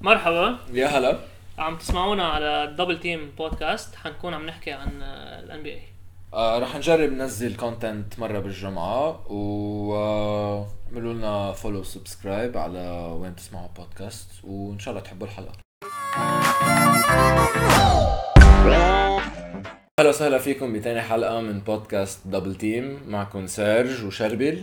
مرحبا. يا هلا. عم تسمعونا على Double Team podcast حنكون عم نحكي عن ال NBA آه رح نجرب ننزل content مرة بالجمعة و آه، اعملوا لنا follow subscribe على وين تسمعوا بودكاست وإن شاء الله تحبوا الحلقة أهلا وسهلا فيكم بتاني حلقة من podcast Double Team معكم سيرج وشربل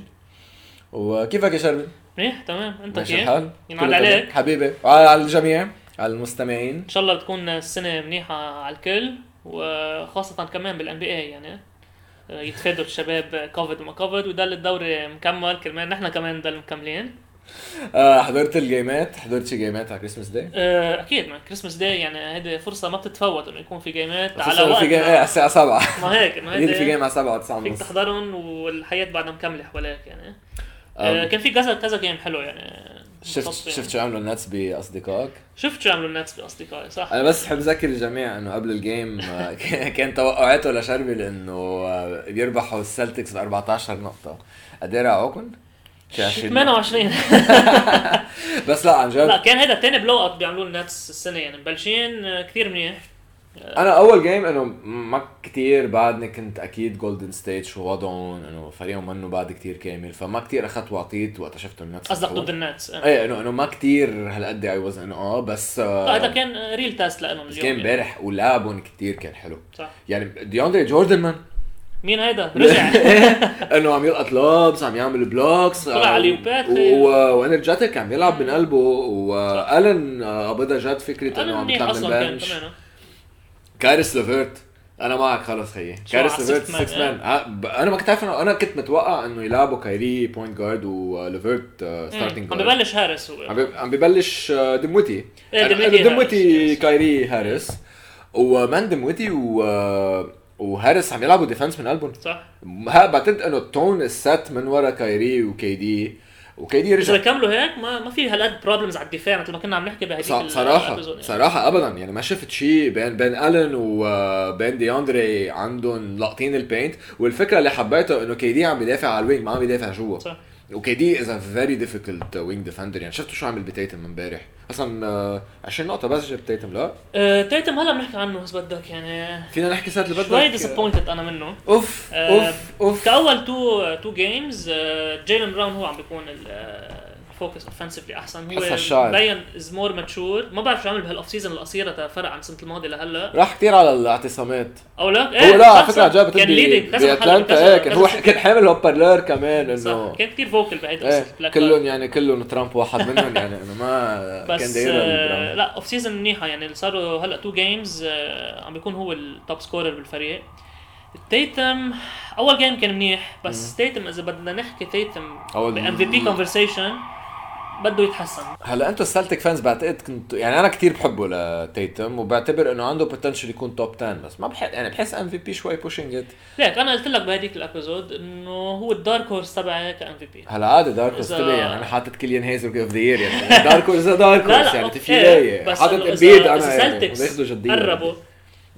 وكيفك يا شربل؟ منيح تمام أنت ماشي كيف؟ الحال؟ ينعاد؟ عليك حبيبي وعلى الجميع على المستمعين إن شاء الله بتكون السنة منيحة على الكل وخاصة كمان بال NBA يعني يتفادوا الشباب كوفيد وما كوفيد ويضل الدوري مكمل كرمال نحن كمان نضل مكملين. آه حضرت الجيمات؟ حضرت شي جيمات على Christmas Day؟ آه، أكيد ما. Christmas Day يعني هيدي فرصة ما بتتفوت إنه يكون في جيمات على وقت في game على الساعة 7 ما هيك ما أكيد في game على 7 9 فيك ونص. تحضرهم والحياة بعدها مكملة حواليك يعني. آه،. كان في كذا كذا game حلو يعني. شفت. شفت شو عملوا ال Nets بأصدقائك؟ شفت شو عملوا ال Nets بأصدقائي صح. أنا بس بحب أذكر الجميع إنه قبل ال game كان توقعاته لشربل انه آه، بيربحوا ال Celtics ب 14 نقطة. قد إيه 20 28 بس لا عن لا جد كان هيدا تاني blowout بيعملوه ال Nets السنة يعني مبلشين كثير منيح. أنا أول game إنه ما كتير بعدني كنت أكيد Golden State شو وضعهم إنه فريقهم منه بعد كتير كامل فما كتير أخذت وعطيت وقت شفت ال Nets قصدك ضد ال Nets آه. إيه انه إنه ما كتير هالقد I was إنه آه بس آه، لا هذا كان real test لهم اليوم كان يعني. امبارح ولعبهم كتير كان حلو. صح. يعني دياندري جوردن man مين هيدا؟ رجع. إنه عم يلقط lobs عم يعمل blocks طلع على ال alley-oop ات. و energetic عم يلعب من قلبه والن آه، قبضها جد فكرة إنه عم منيح يطلع من أصلا كان ال bench كمان آه. كاريس ليفرت أنا معك خلص خيي كاريس ليفرت 6 man؟ آه، أنا ما كنت عارف أنا كنت متوقع إنه يلعبوا كايري point guard وليفرت ستارتنج عم ببلش هارس هو. عم ببلش آه، دموتي إيه، دموتي هاريس. كايري هاريس. ومان دموتي و آه، وهاريس عم يلعبوا ديفنس من قلبهم. صح. ها بعتقد إنه التون السات من ورا كايري وكي دي وكي دي إذا رجع كملوا هيك ما ما في هالقد بروبلمز على الدفاع مثل ما كنا عم نحكي بهديك ص- ال- صراحة الأبيزود. يعني. صراحة ابدا. يعني ما شفت شيء بين بين ألن وبين دياندري عندهم لاقطين البينت والفكرة اللي حبيتها إنه كي دي عم بيدافع على الوينج ما عم بيدافع جوا. صح. و KD is a very difficult wing defender يعني شفتوا شو عمل بتيتم امبارح؟ أصلا آه، 20 نقطة بس جاب تيتم لا؟ آه، تيتم هلا بنحكي عنه بس بدك يعني فينا نحكي ساعة اللي بدك. شوي disappointed أنا منه. أوف آه، أوف أوف. كأول two two games جيلن براون هو عم بيكون ال focus offensively أحسن. هو. مبين is more mature ما بعرف شو عمل بهال off season القصيرة تا فرق عن السنة الماضية لهلا. راح كثير على الاعتصامات. أو لا؟ هو لا على فكرة. جاب كان leading بأتلانتا. إيه كان هو كان حامل هوبرلر كمان إنه صح كان كثير vocal بهيدي إيه كلهم. يعني كلهم ترامب واحد منهم يعني إنه ما كان بس دايرها آه البراون. لا off season منيحة يعني. صاروا هلأ two games آه عم بيكون هو ال top scorer بالفريق. تيتم أول game كان منيح بس تيتم إذا بدنا نحكي تيتم ب MVP conversation بده يتحسن. هلا أنتم ال Celtic fans بعتقد كنتوا يعني أنا كثير بحبه لتيتم وبعتبر إنه عنده potential يكون top 10 بس ما بحس يعني بحس MVP شوي pushing it ليك أنا قلت لك بهديك ال episode إنه هو ال dark horse تبعي ك MVP هلا عادي dark horse تبعي يعني أنا حاطط كليان هيز اوف ذا يير يعني دارك هورس دارك هورس يعني تفيلايه بس حاطط امبيد أنا يعني جدية. قربوا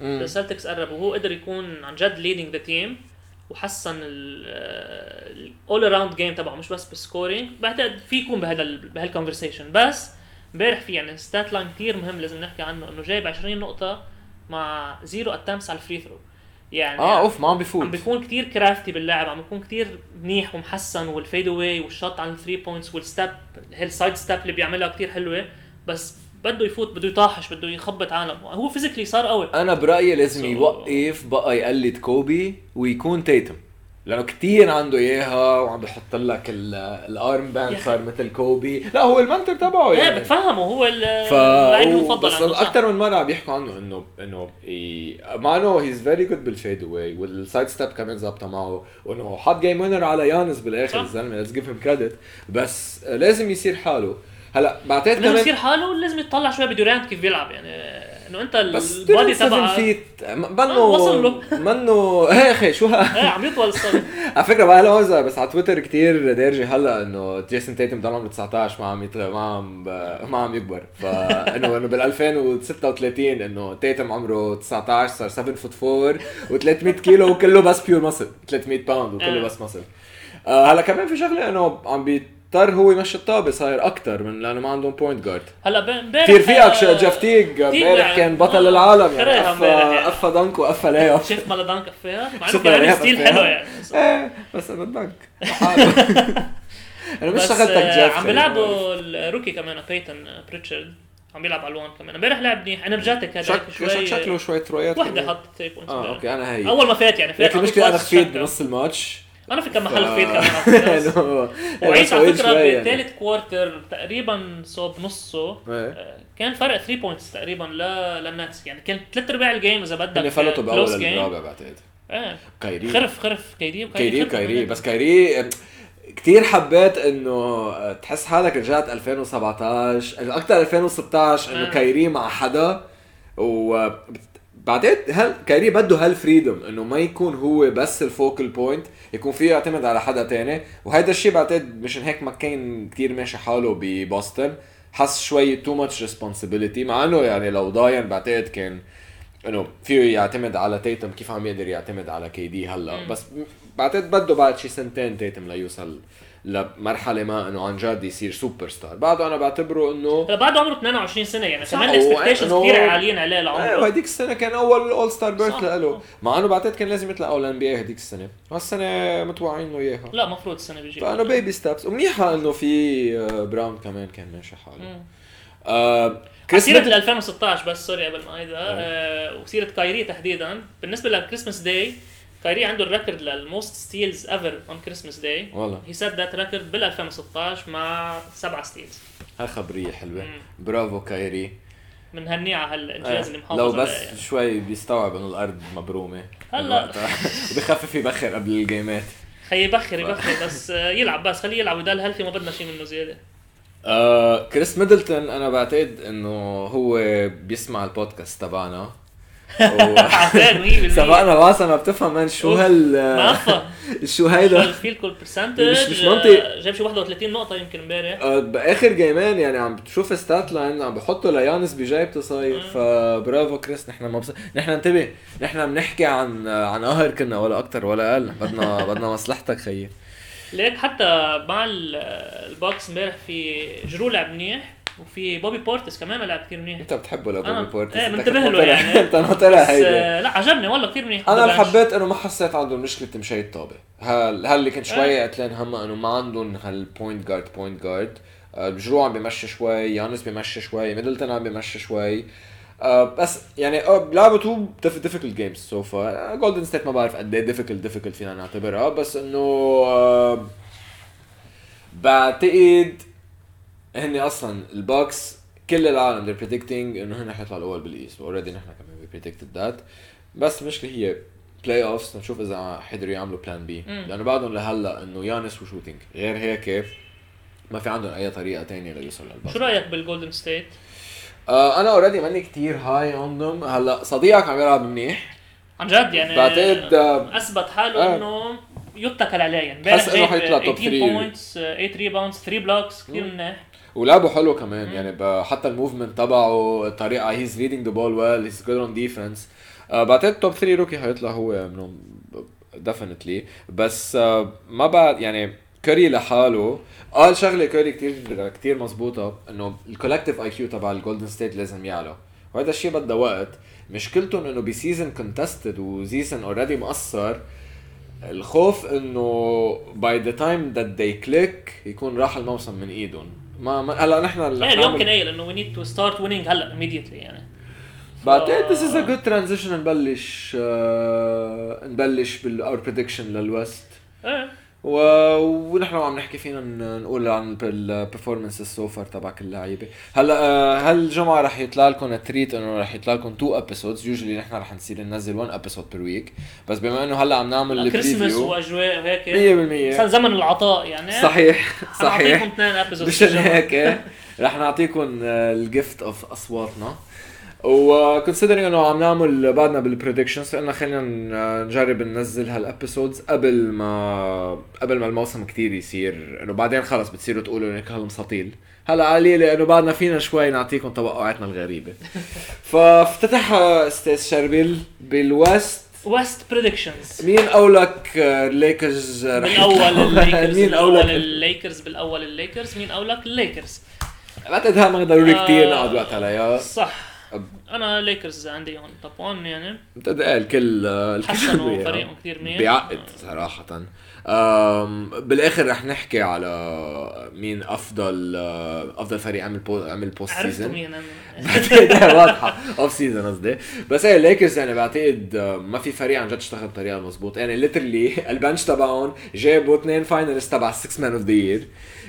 مم. اذا سلتكس قربوا وهو قدر يكون عن جد ليدنج ذا تيم وحسن الأول اراوند جيم تبعه مش بس بالسكورينج بعتقد في يكون بهذا ال- بهالكونفرسيشن بس امبارح في يعني ستات لاين كثير مهم لازم نحكي عنه إنه جايب 20 نقطة مع زيرو اتمس على الفري ثرو يعني آه أوف ما عم عم بفوت بيكون كتير crafty باللعب عم بيكون كتير منيح ومحسن وال fadeaway وال shot على ال three points وال step هال side step اللي بيعملها كتير حلوة. بس بده يفوت بده يطاحش بده يخبط عالم. هو physically صار قوي. أنا برأيي لازم So- يوقف بقى يقلد كوبي ويكون تيتم. لأنه كتير عنده إياها وعم بحط لك ال- ال arm band. صار مثل كوبي. لا هو ال mentor تبعه إيه يعني. بتفهمه هو اللاعب المفضل بس. أكثر من مرة عم يحكوا عنه انه إنه مع انه he's very good بال fadeaway وال side step كمان ظابطة معه وإنه حط game winner على يانس بالآخر. الزلمة let's give him credit بس لازم يصير حاله. هلا بعتقد لازم كمان يصير حاله ولازم يطلع شوي بدورانت كيف بيلعب يعني إنه أنت بس ال body 7 تبعك فيت منه آه، وصل له. منه هي أخي شو ها إيه عم يطول الصبي على فكرة بقى لوزة بس على تويتر كتير دارجة هلا إنه جيسون تيتم ضل عمره 19 ما عم يتغ... ما عم. ما عم يكبر فانه انه بال 2036 إنه تيتم عمره 19 صار 7 foot 4 و300 كيلو وكله بس بيور مسل 300 باوند وكله آه. بس مسل آه هلا كمان في شغلة إنه عم بيضطر هو يمشي الطابة صاير أكثر من لأنه ما عندهم بوينت جارد هلا ب- امبارح كثير فيك آه، جيف تيج امبارح. كان بطل آه، العالم يعني. قفى يعني. قفى دنك وقفى لاي شفت مالا دانك فيها مع إنه كان ستيل حلو. يعني. إيه بس أنا دنك. أنا مش شغلتك آه، جيف عم بيلعبوا الروكي كمان بيتن بريتشارد. عم بيلعب على الوان كمان. امبارح لعب منيح. انرجاتيك هذا شك شوي. شكله شوية ترويات وحدة كمان. حط 3 بوينتس آه أوكي أنا هي. أول ما فات يعني فات لكن على المشكلة أنا خفيت. بنص الماتش. أنا في كم محل فيت كمان على طويل على فكره شوي يعني. بالثالث كوارتر تقريبا صوب نصه إيه. آه، كان فرق 3 بوينتس تقريبا ل... للنتس يعني كان ثلاث أرباع الجيم إذا بدك اللي فلتوا بأول. الرابع بعتقد إيه كايري خرف خرف كايري كايري كمان. بس كايري كثير حبيت إنه تحس حالك رجعت 2017 أكثر 2016 إنه آه. كايري مع حدا و بعدين هل كايري بده هال freedom إنه ما يكون هو بس ال focal point يكون فيه يعتمد على حدا تاني. وهيدا الشيء بعتقد مشان هيك ما كان كثير ماشي حاله ببوسطن. حس شوي too much responsibility مع إنه يعني لو ضاين بعتقد كان إنه فيه يعتمد على تيتم كيف عم يقدر يعتمد على KD هلا. بس بعتقد بده بعد شي سنتين تيتم ليوصل لمرحلة ما إنه عن جد يصير سوبر ستار بعده أنا بعتبره إنه بعده عمره 22 سنة يعني كمان ال expectations كثير عاليين عليه لعمره. وهديك السنة كان أول اول star birth. له. مع إنه بعتقد كان لازم يطلع أول NBA هديك السنة. هالسنة متوقعين له اياها لا مفروض السنة بيجي. فانه بيبي ستابس ومنيحة إنه في آه، براون كمان كان ماشي حاله. آه سيرة ميدل- 2016 بس سوري قبل ما هيدا آه وسيرة كايري تحديدا. بالنسبة لل Christmas Day كايري عنده ال record لل most steals ever on Christmas Day والله. he set that record بال 2016 مع سبعة steals هاي خبرية حلوة. مم. برافو كايري. بنهنيه على هالانجاز اللي محافظ لو بس يعني. شوي بيستوعب إنه الأرض مبرومة. هلا. بخفف يبخر قبل ال game ات خي يبخر يبخر بس آه يلعب بس خليه يلعب ويضل healthy ما بدنا شيء منه زيادة. آه كريس ميدلتون أنا بعتقد إنه هو بيسمع البودكاست تبعنا. و- عارفين 100% سبقنا بس أنا بتفهم من شو. هال شو هيدا؟ الفيل كول برسنتج مش- مش منطق. جاب شي 31 نقطة يمكن امبارح. آه، بآخر جيمين يعني عم بتشوف ستات لاين عم بحطوا ليانس بجايبته صاير. فبرافو كريس نحن مبسوط نحن انتبه نحن بنحكي عن عن قهر كنا ولا أكتر ولا أقل. بدنا بدنا مصلحتك خيي. ليك حتى مع ال- البوكس امبارح في جرو لعب منيح. وفي بوبي بورتس كمان لعب كثير منيح. انت بتحبه لبوبي بورتس؟ إيه، أنت منتبه له يعني. انت ناطرها آه، لا عجبني والله كثير منيح أنا بالبنش. حبيت إنه ما حسيت عندهم مشكلة مشي الطابه هل هل اللي كنت شوي قتلان همها إنه ما عندهم هالبوينت جارد بوينت جارد جرو عم بمشي شوي يانس بمشي شوي ميدلتون عم بمشي شوي. آه بس يعني لعبوا two difficult games so far جولدن ستيت ما بعرف قد إيه difficult difficult فينا نعتبرها بس إنه آه بعتقد هن أصلا البوكس كل العالم they're predicting إنه هن حيطلعوا الأول بال East already نحن كمان we predicted that بس المشكلة هي playoffs نشوف إذا حيقدروا يعملوا plan B. لأنه بعدهم لهلأ إنه يانس و shooting غير هيك ما في عندهم أي طريقة تانية ليوصلوا للبوكس شو رأيك بالجولدن ستيت؟ آه أنا اوريدي ماني كتير هاي ذم هلأ صديقك عم يلعب منيح عن جد يعني بعتقد آه، أثبت حاله آه. إنه يتكل عليه يعني امبارح إنه جايب حيطلع 18 three. بوينتس 8 ريباوندز 3 بلوكس كثير. منيح ولعبه حلو كمان. يعني حتى الموفمنت تبعه الطريقة هيز ريدنج ذا بول ويل هيز جود اون ديفنس بعتقد توب 3 روكي حيطلع هو منهم definitely بس آه، ما بعد يعني كوري لحاله قال شغلة كوري كتير كتير مزبوطه إنه ال collective IQ تبع الجولدن ستيت لازم يعلى. وهذا الشيء بده وقت. مشكلتهم إنه ب season contested و season already مقصر. الخوف إنه by the time that they click يكون راح الموسم من إيدهم. ما, ما هلا نحن يعني اليوم كان قايل إنه we need to start winning هلا immediately يعني. بعتقد this is a good transition نبلش آه نبلش بال our prediction لل West. إيه. و... ونحن عم نحكي فينا نقول عن ال performance ال so far تبع كل اللعيبة. هلا آه، هالجمعه رح يطلع لكم treat انه رح يطلع لكم two episodes usually نحن رح نصير ننزل 1 episode per week بس بما إنه هلا عم نعمل Christmas ال preview وأجواء وهيك 100% صار زمن العطاء يعني. صحيح صحيح. حنعطيكم اثنين episode مشان هيك رح نعطيكم ال gift of أصواتنا. و considering إنه عم نعمل بعدنا بال predictions قلنا خلينا نجرب ننزل هال episodes قبل ما قبل ما الموسم كتير يصير. إنه بعدين خلص بتصيروا تقولوا انك هالمساطيل هلا علي لأنه بعدنا فينا شوي نعطيكم توقعاتنا الغريبة. فافتتح أستاذ شربيل بال West. West predictions مين أولك الليكرز بالاول الليكرز مين أولك؟ الليكرز بالأول الليكرز مين أولك؟ الليكرز بعتقد هذا ما ضروري كثير نقعد وقت عليها صح. أنا ليكرز عندي هون top 1 يعني. بعتقد إيه الكل الكل حسنوا فريقهم كثير منيح. بيعقد صراحة. بالآخر رح نحكي على مين أفضل أفضل فريق عمل بو عمل post season مين بعتقد واضحة. off season قصدي. بس إيه الليكرز يعني بعتقد ما في فريق عن جد اشتغل بطريقة مضبوط يعني literally ال bench تبعهم جابوا اثنين finalist تبع 6 man of the year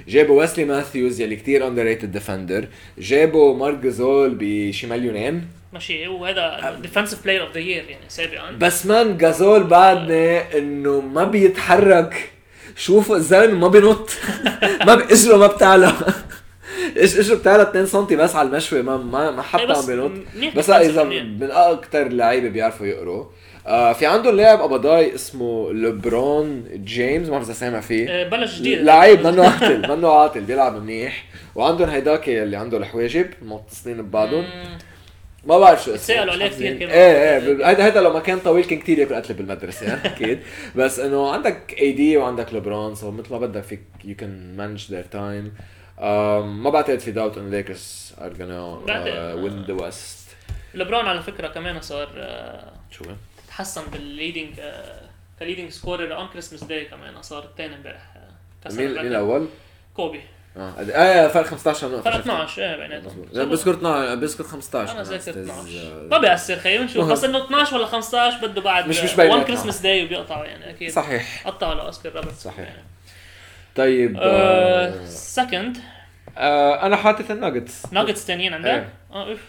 جابوا ويسلي ماثيوز يلي كتير underrated defender جابوا مارك جاسول بشي مليونين ماشي وهذا defensive player of the year يعني سابقا. بس مارك جاسول بعدني إنه ما بيتحرك. شوفوا الزلمه ما بينط ما باجره ما بتعلى. إيش إجره بتعلى 2 سم بس على المشوي. ما ما ما إيه حتى بس عم بينط بس إذا. من أكثر اللعيبه بيعرفوا يقروا. آه في عندهم لاعب ابضاي اسمه لبرون جيمس ما بعرف إذا سامع فيه آه، بلش جديد لعيب منه عاطل منه عاطل بيلعب منيح وعندهم هيداك اللي عنده الحواجب متصلين ببعضهم. ما بعرف شو اسمه بتسألوا مش عليه حافظين. كمان. إيه إيه ب- هيدا هيدا لو ما كان طويل كان كثير ياكل قتله بالمدرسة أكيد بس إنه عندك اي دي وعندك لبرون سو مثل ما بدك فيك يو كان مانج ذير تايم ما بعتقد في داوت إن ليكرز ار gonna بعتقد. وين ذا ويست لبرون على فكرة كمان صار آه، شو تحسن بالليدنج كليدنج سكورر اون كريسمس داي كمان صار الثاني امبارح آه، مين. مين الأول؟ كوبي آه آه فرق 15 نقطة فرق شفت. 12 إيه بيناتهم بذكر 12 بذكر 15 أنا ذاكر أستاذ، 12 آه، ما بيأثر خيي بنشوف. بس إنه 12 ولا 15 بده بعد مش- مش 1 بيناتهم. كريسمس داي وبيقطعوا يعني أكيد صحيح قطعوا لاصل الربط صحيح. طيب آه، سكند آه، أنا حاطط الناجتس ناجتس ثانيين عندك؟ إيه. آه أوف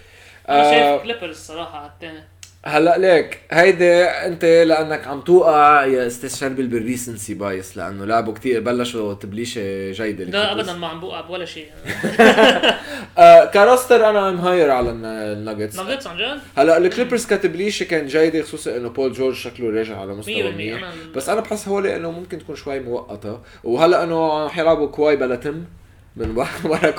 آه. أنا شايف كليبرز صراحة على الثاني هلا ليك هيدي انت لأنك عم توقع يا أستاذ شربل بالريسنسي بايس لأنه لعبوا كتير بلشوا تبليشة جيدة لا. ابدا ما عم بوقع بولا شيء آه كاروستر أنا ام هاير على الن- الناجتس ناجتس عن جد؟ هلا الكليبرز كتبليشة كان جيدة خصوصا إنه بول جورج شكله راجع على 100% مستوى منيح بس أنا بحس هو إنه ممكن تكون شوي مؤقتة وهلا إنه رح يلعبوا كواي بلا تم من ورا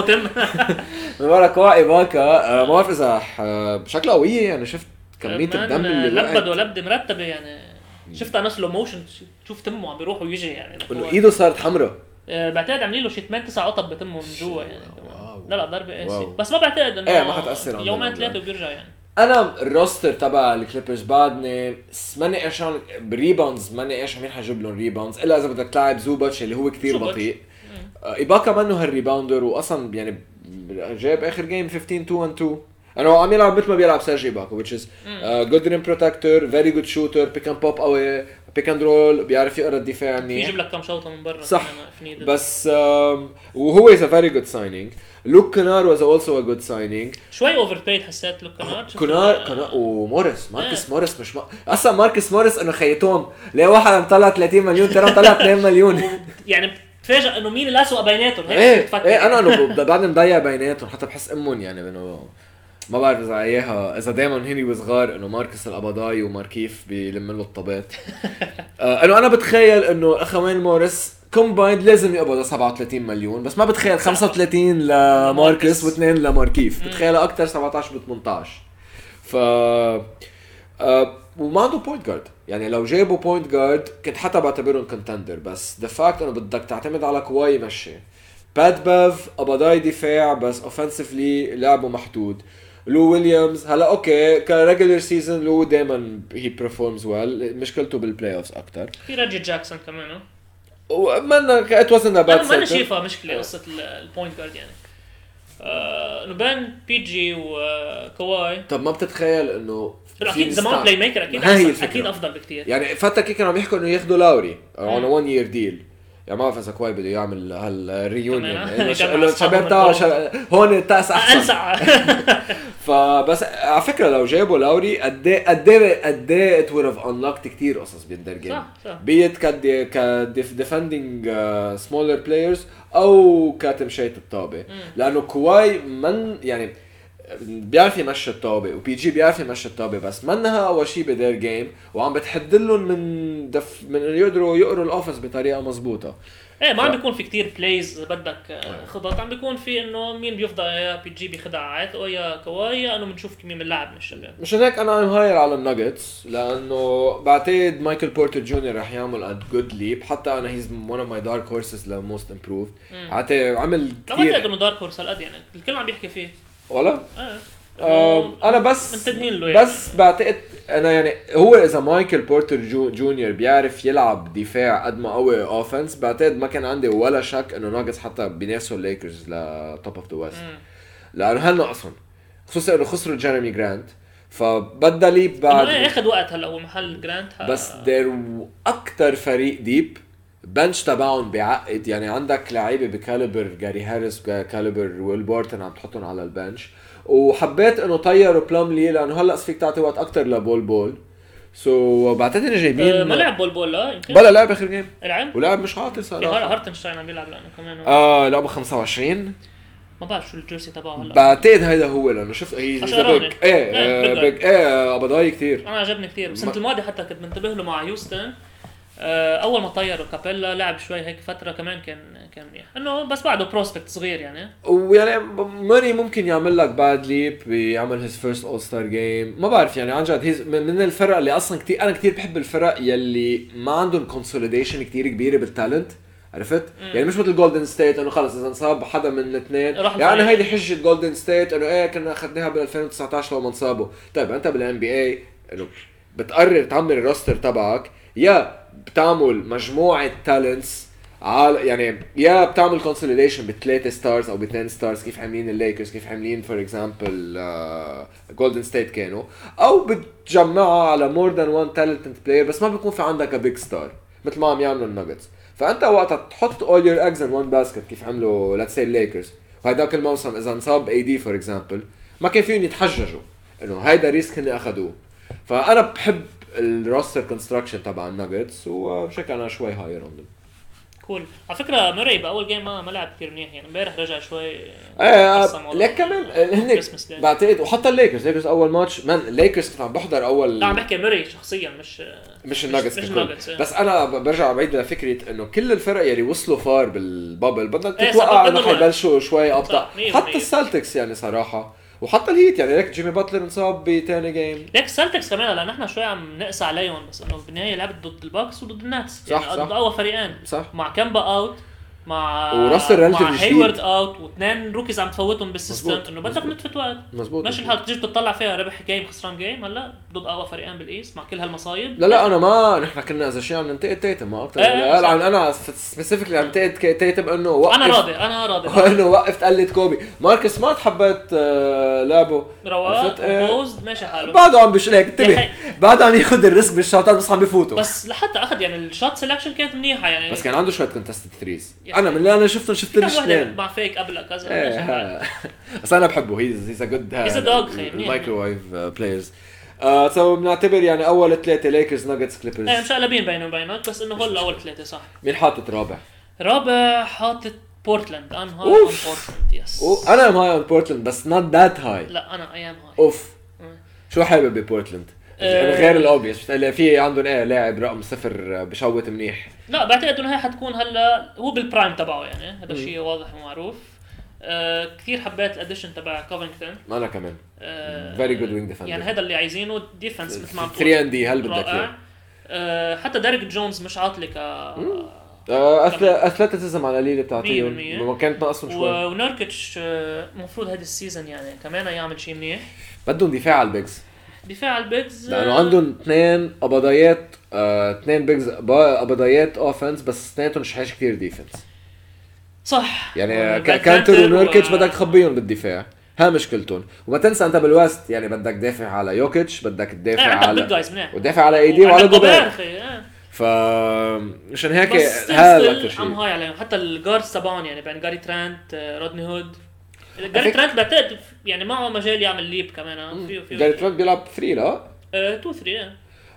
تم. من ورا كواي باكا آه، ما بعرف إذا ح- بشكلها قويه يعني شفت كمية الدم اللي لبد ولبده مرتبه يعني. شفتها أنا slow motion تشوف تمه عم بيروح ويجي يعني. إنه إيده صارت حمراء. آه، بعتقد عاملين له شي 8 9 قطب بتمه من جوا يعني. لا لا ضربه قاسي واو. بس ما بعتقد إنه إيه، ما حتأثر يومين. ثلاثة وبيرجع يعني. أنا ال roster تبع ال Clippers بعدني ماني قرشان ب rebounds ماني قرشان مين حجيب لهم rebounds إلا إذا بدك تلاعب زوباتش اللي هو كثير. بطيء. ايباكا منه هال rebounder واصلا يعني جاب آخر game 15 2 1 2 أنا عم يلعب مثل ما بيلعب سيرجي ايباكا which is good rim protector very good shooter pick and pop قوي pick and roll بيعرف يقرا الدفاع منيح. يجيب لك كم شوطة من برا. صح. بس وهو is a very good signing. لوك كينارد was also a good signing. شوي overpaid حسيت لوك كينارد كينارد كينارد وموريس ماركس إيه. موريس مش ما... أصلا ماركس موريس انه خيتهم. ليه واحد عم طلع 30 مليون؟ ترى مطلع 2 مليون. يعني بتفاجئ إنه مين الاسوء بيناتهم هيك إيه بتفكر. إيه أنا إنه ب- بعدني مضيع بيناتهم. حتى بحس أمهم يعني إنه ما بعرف إذا إياها إذا دائما هني وصغار إنه ماركس القبضاي وماركيف بيلم له الطبات آه إنه أنا بتخيل إنه أخوين موريس combined لازم يقبضوا 37 مليون بس ما بتخيل 35 لماركس واثنين لماركيف بتخيلها أكثر 17 ب 18 ف آه وما عنده point guard يعني لو جابوا point guard كنت حتى بعتبرهم contender بس the fact إنه بدك تعتمد على كواي يمشي بات بيف قبضاي دفاع بس offensively لعبه محدود. لو ويليامز هلا أوكي ك regular season لو دائما he performs well مشكلته بال playoffs أكثر في ريجي جاكسون كمان ومنا it wasn't a أنا ما شايفها مشكلة قصة ال- ال point guard يعني. آه، انه بين PG وكواي. طب ما بتتخيل إنه أكيد زمان playmaker أكيد هاي الفكرة. أكيد أفضل بكثير يعني فتره كي كانوا عم يحكوا إنه ياخذوا لاوري on مم. 1 year deal يعني ما بعرف اذا كواي بده يعمل هالريونيون الشباب تاعه هون التأس أحسن. أنسع. فبس على فكرة لو جابوا لاوري قد إيه قد إيه قد إيه ات وود هاف انلوكت كثير قصص بالدر جيم صح صح. بيت كد كديفندنج سمولر بلايرز أو كتمشية الطابة. لأنه كواي من يعني بيعرف يمشي الطابة وبي جي بيعرف يمشي الطابة بس منها أول شيء بدير جيم وعم بتحد لهم من دف من يقدروا يقروا الاوفنس بطريقة مزبوطه إيه ما عم بيكون في كتير plays بدك آه، خطط. عم بيكون في إنه مين بيفضى يا PG بيخدع عاتقه يا كواي يا إنه بنشوف مين بنلعب من الشباب. مشان هيك أنا I'm higher على الناجتس لأنه بعتقد مايكل بورتر جونيور رح يعمل a good leap حتى أنا he's one of my dark horses ل most improved عمل لا ما بعتقد كثير انه dark horse هالقد يعني الكل عم بيحكي فيه. ولا؟ إيه. أنا بس يعني. بس بعتقد أنا يعني هو إذا مايكل بورتر جو جونيور بيعرف يلعب دفاع قد ما قوي offense بعتقد ما كان عندي ولا شك إنه ناجتس حتى بينافسوا ال Lakers ل top of the West. لأنه هل ناقصهم خصوصا إنه خسروا جيريمي جرانت فبدها leap بعد أخذ وقت هلا هو محل جرانت ها- بس they're أكثر فريق deep bench تبعهم بيعقد يعني عندك لعيبة ب caliber جاري هاريس caliber ويل بورتن عم تحطهم على ال bench وحبيت إنه طيروا بلاملي لأنه هلأ فيك تعطي وقت أكثر لبول بول. so بعتقد إنه جايبين آه، ما لعب بول بول لا يمكن. بلا لعب آخر game لعب ولعب مش عاطل صراحة. هارتنشتاين عم بيلعب لأنه كمان آه لعبه 25 ما بعرف شو الجيرسي تبعه هلأ. بعتقد هيدا هو لأنه شفت هي. بيج إيه إيه، آه، بيج إيه ابضاي كثير أنا عجبني كثير السنة ما- الماضيه حتى كنت منتبه له مع هيوستن آه، أول ما طيروا كابيلا لعب شوي هيك فترة كمان كان كان منيح إنه بس بعده بروسبكت صغير يعني. ويعني ماني ممكن يعمل لك باد ليب بيعمل هيز فيرست اول ستار جيم ما بعرف يعني عن جد هيز من الفرق اللي أصلا كثير أنا كثير بحب الفرق يلي ما عندهم كونسوليديشن كثير كبيرة بالتالنت عرفت؟ يعني مش مثل Golden State إنه خلص إذا انصاب حدا من الاثنين. يعني. هيدي حجة Golden State إنه إيه كنا أخذناها بال 2019 لما انصابوا، طيب أنت بال NBA إنه بتقرر تعمل ال roster تبعك يا بتعمل مجموعة talents على يعني يا بتعمل consolidation بثلاثة stars أو باثنين stars كيف عاملين الليكرز كيف عاملين for example Golden State كانوا. أو بتجمعها على more than one talented player بس ما بيكون في عندك big star مثل ما عم يعملوا الناجتس فأنت وقتها تحط all your eggs in one basket كيف عملوا let's say ال Lakers وهداك الموسم إذا انصاب AD for example ما كان فيهم يتحججوا. إنه هيدا risk هن اخذوه فأنا بحب ال roster construction تبع الناجتس وبشكل أنا شوي higher on cool على فكرة Murray باول game ما ما لعب كثير منيح يعني امبارح رجع شوي إيه آه،. ليك كمان آه، هن Christmas Day. بعتقد وحتى ال Lakers ال Lakers أول ماتش مان الليكرز كنت عم بحضر اول لا عم بحكي Murray شخصيا مش مش الناجتس مش الناجتس إيه. بس أنا برجع بعيد لفكره إنه كل الفرق يلي وصلوا far بال bubble بدنا إيه، تتوقع إنه. حيبلشوا شوي أبطأ حتى. ال Celtics يعني صراحة وحتى ال Heat يعني ليك Jimmy Butler انصاب بتاني game ليك ال Celtics كمان لأن إحنا شوي عم نقسى عليهم بس إنه بالنهاية لعبت ضد ال Bucks وضد ال Nets. صح، يعني صح. ضد أقوى فريقين. صح. مع Kemba out مع roster مع relatively جديد. Hayward out واثنين rookies عم تفوتهم بال system. إنه بدك. نتفة وقت. مزبوط ماشي الحال تيجي تطلع فيها ربح game خسران game هلا ضد أقوى فريقين بال East مع كل هالمصايب. لا لا أنا ما نحن كنا إذا شيء عم ننتقد Tatum ما أكثر إيه، صح. لا أنا specifically عم ننتقد Tatum إنه وقف. أنا راضي أنا راضي. إنه وقف تقلد Kobe. Marcus Smart حبيت آه، لعبه. رواق عرفت؟ إيه. poised ماشي حاله. بعده عم بشلك يا انتبه. حي. بعده عم ياخذ ال risk بالشوتات بس عم بفوتوا. بس لحتى أخذ يعني ال shot selection كانت منيحة يعني. بس كان عنده شوية contested threes أنا من اللي أنا شفته شفت الاثنين مع فيك قبل كذا إيه،. بس أنا بحبه he's he's a good dog، خي، منيح. ال microwave players so بنعتبر يعني أول ثلاثة Lakers Nuggets إيه Clippers مشقلبين بيني وبينك بس إنه هول اول ثلاثة صح مين حاطط رابع؟ رابع حاطط Portland I'm high on. Portland yes وأنا I'm high on Portland بس not that high لا أنا I am high on them. شو حابب ب Portland؟ آه. يعني غير ال obvious في عندهم إيه لاعب رقم صفر بشوت منيح. لا بعتقد إنه هي حتكون هلا هو بال prime تبعه يعني هذا شيء واضح ومعروف. آه كثير حبيت ال addition تبع Covington أنا كمان. آه Very good wing defender. يعني هذا اللي عايزينه defense مثل ما عم 3 and D هل بدك اياه آه حتى Derrick Jones مش عاطلي ك athleticism على قليله بتعطيهم. مية بالمية. ما كانت ناقصهم شوي. و- و Nurkić آه، المفروض هذا ال season يعني كمان يعمل شيء منيح. بدهم دفاع على ال bigs دفاع ال bigs لأنه عندهم اثنين قبضايات آه، اثنين bigs با- قبضايات offense بس اثنيناتهم مش حاجة كثير defense صح. يعني ك- Kanter و Nurkić و- بدك تخبيهم بالدفاع. ها مشكلتهم. وما تنسى أنت بال West يعني بدك تدافع على يوكيتش بدك تدافع big على ودافع على AD وعلى خي، إيه. ف مشان هيك هذا أكثر شيء. high عليهم. حتى ال guards تبعهم يعني بين Gary Trent آه، Rodney Hood Gary Trent بعتقد يعني معه مجال يعمل leap كمان آه، فيه فيه Gary Trent بيلعب 3 لا؟ 2 3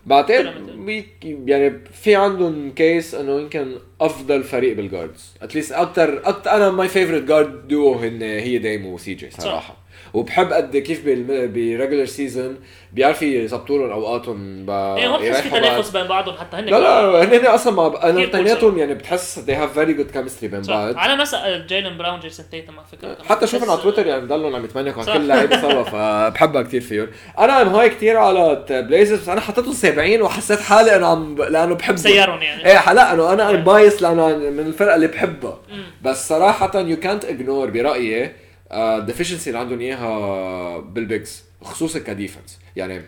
بعتقد يعني في عندهم case إنه يمكن أفضل فريق بال guards at least أكثر أكثر أنا my favorite guard duo هن هي Dame و CJ صراحة. صح. وبحب قد كيف ب regular season بيعرفوا يظبطوا لهم أوقاتهم ب... إيه ما بتحس في. تنافس بين بعضهم حتى هن لا لا هن أصلا مع أنا اثنيناتهم يعني بتحس they have very good chemistry بين. بعض. على مسألة Jaylen Brown Jayson Tatum على فكره حتى شوفن بس- على تويتر يعني ضلهم عم يتمنكوا. على كل لعيبة سوا فبحبها كثير فيهم. أنا I'm high كثير على Blazers بس أنا حطيتهم سابعين وحسيت حالي انه عم لأنه بحبهم. سيرهم يعني. إيه لا انه أنا biased لأنه من الفرقة اللي بحبها. بس صراحة يو كانت اجنور برأيي ال deficiency اللي عندهم إياها بال bigs خصوصا ك defense. يعني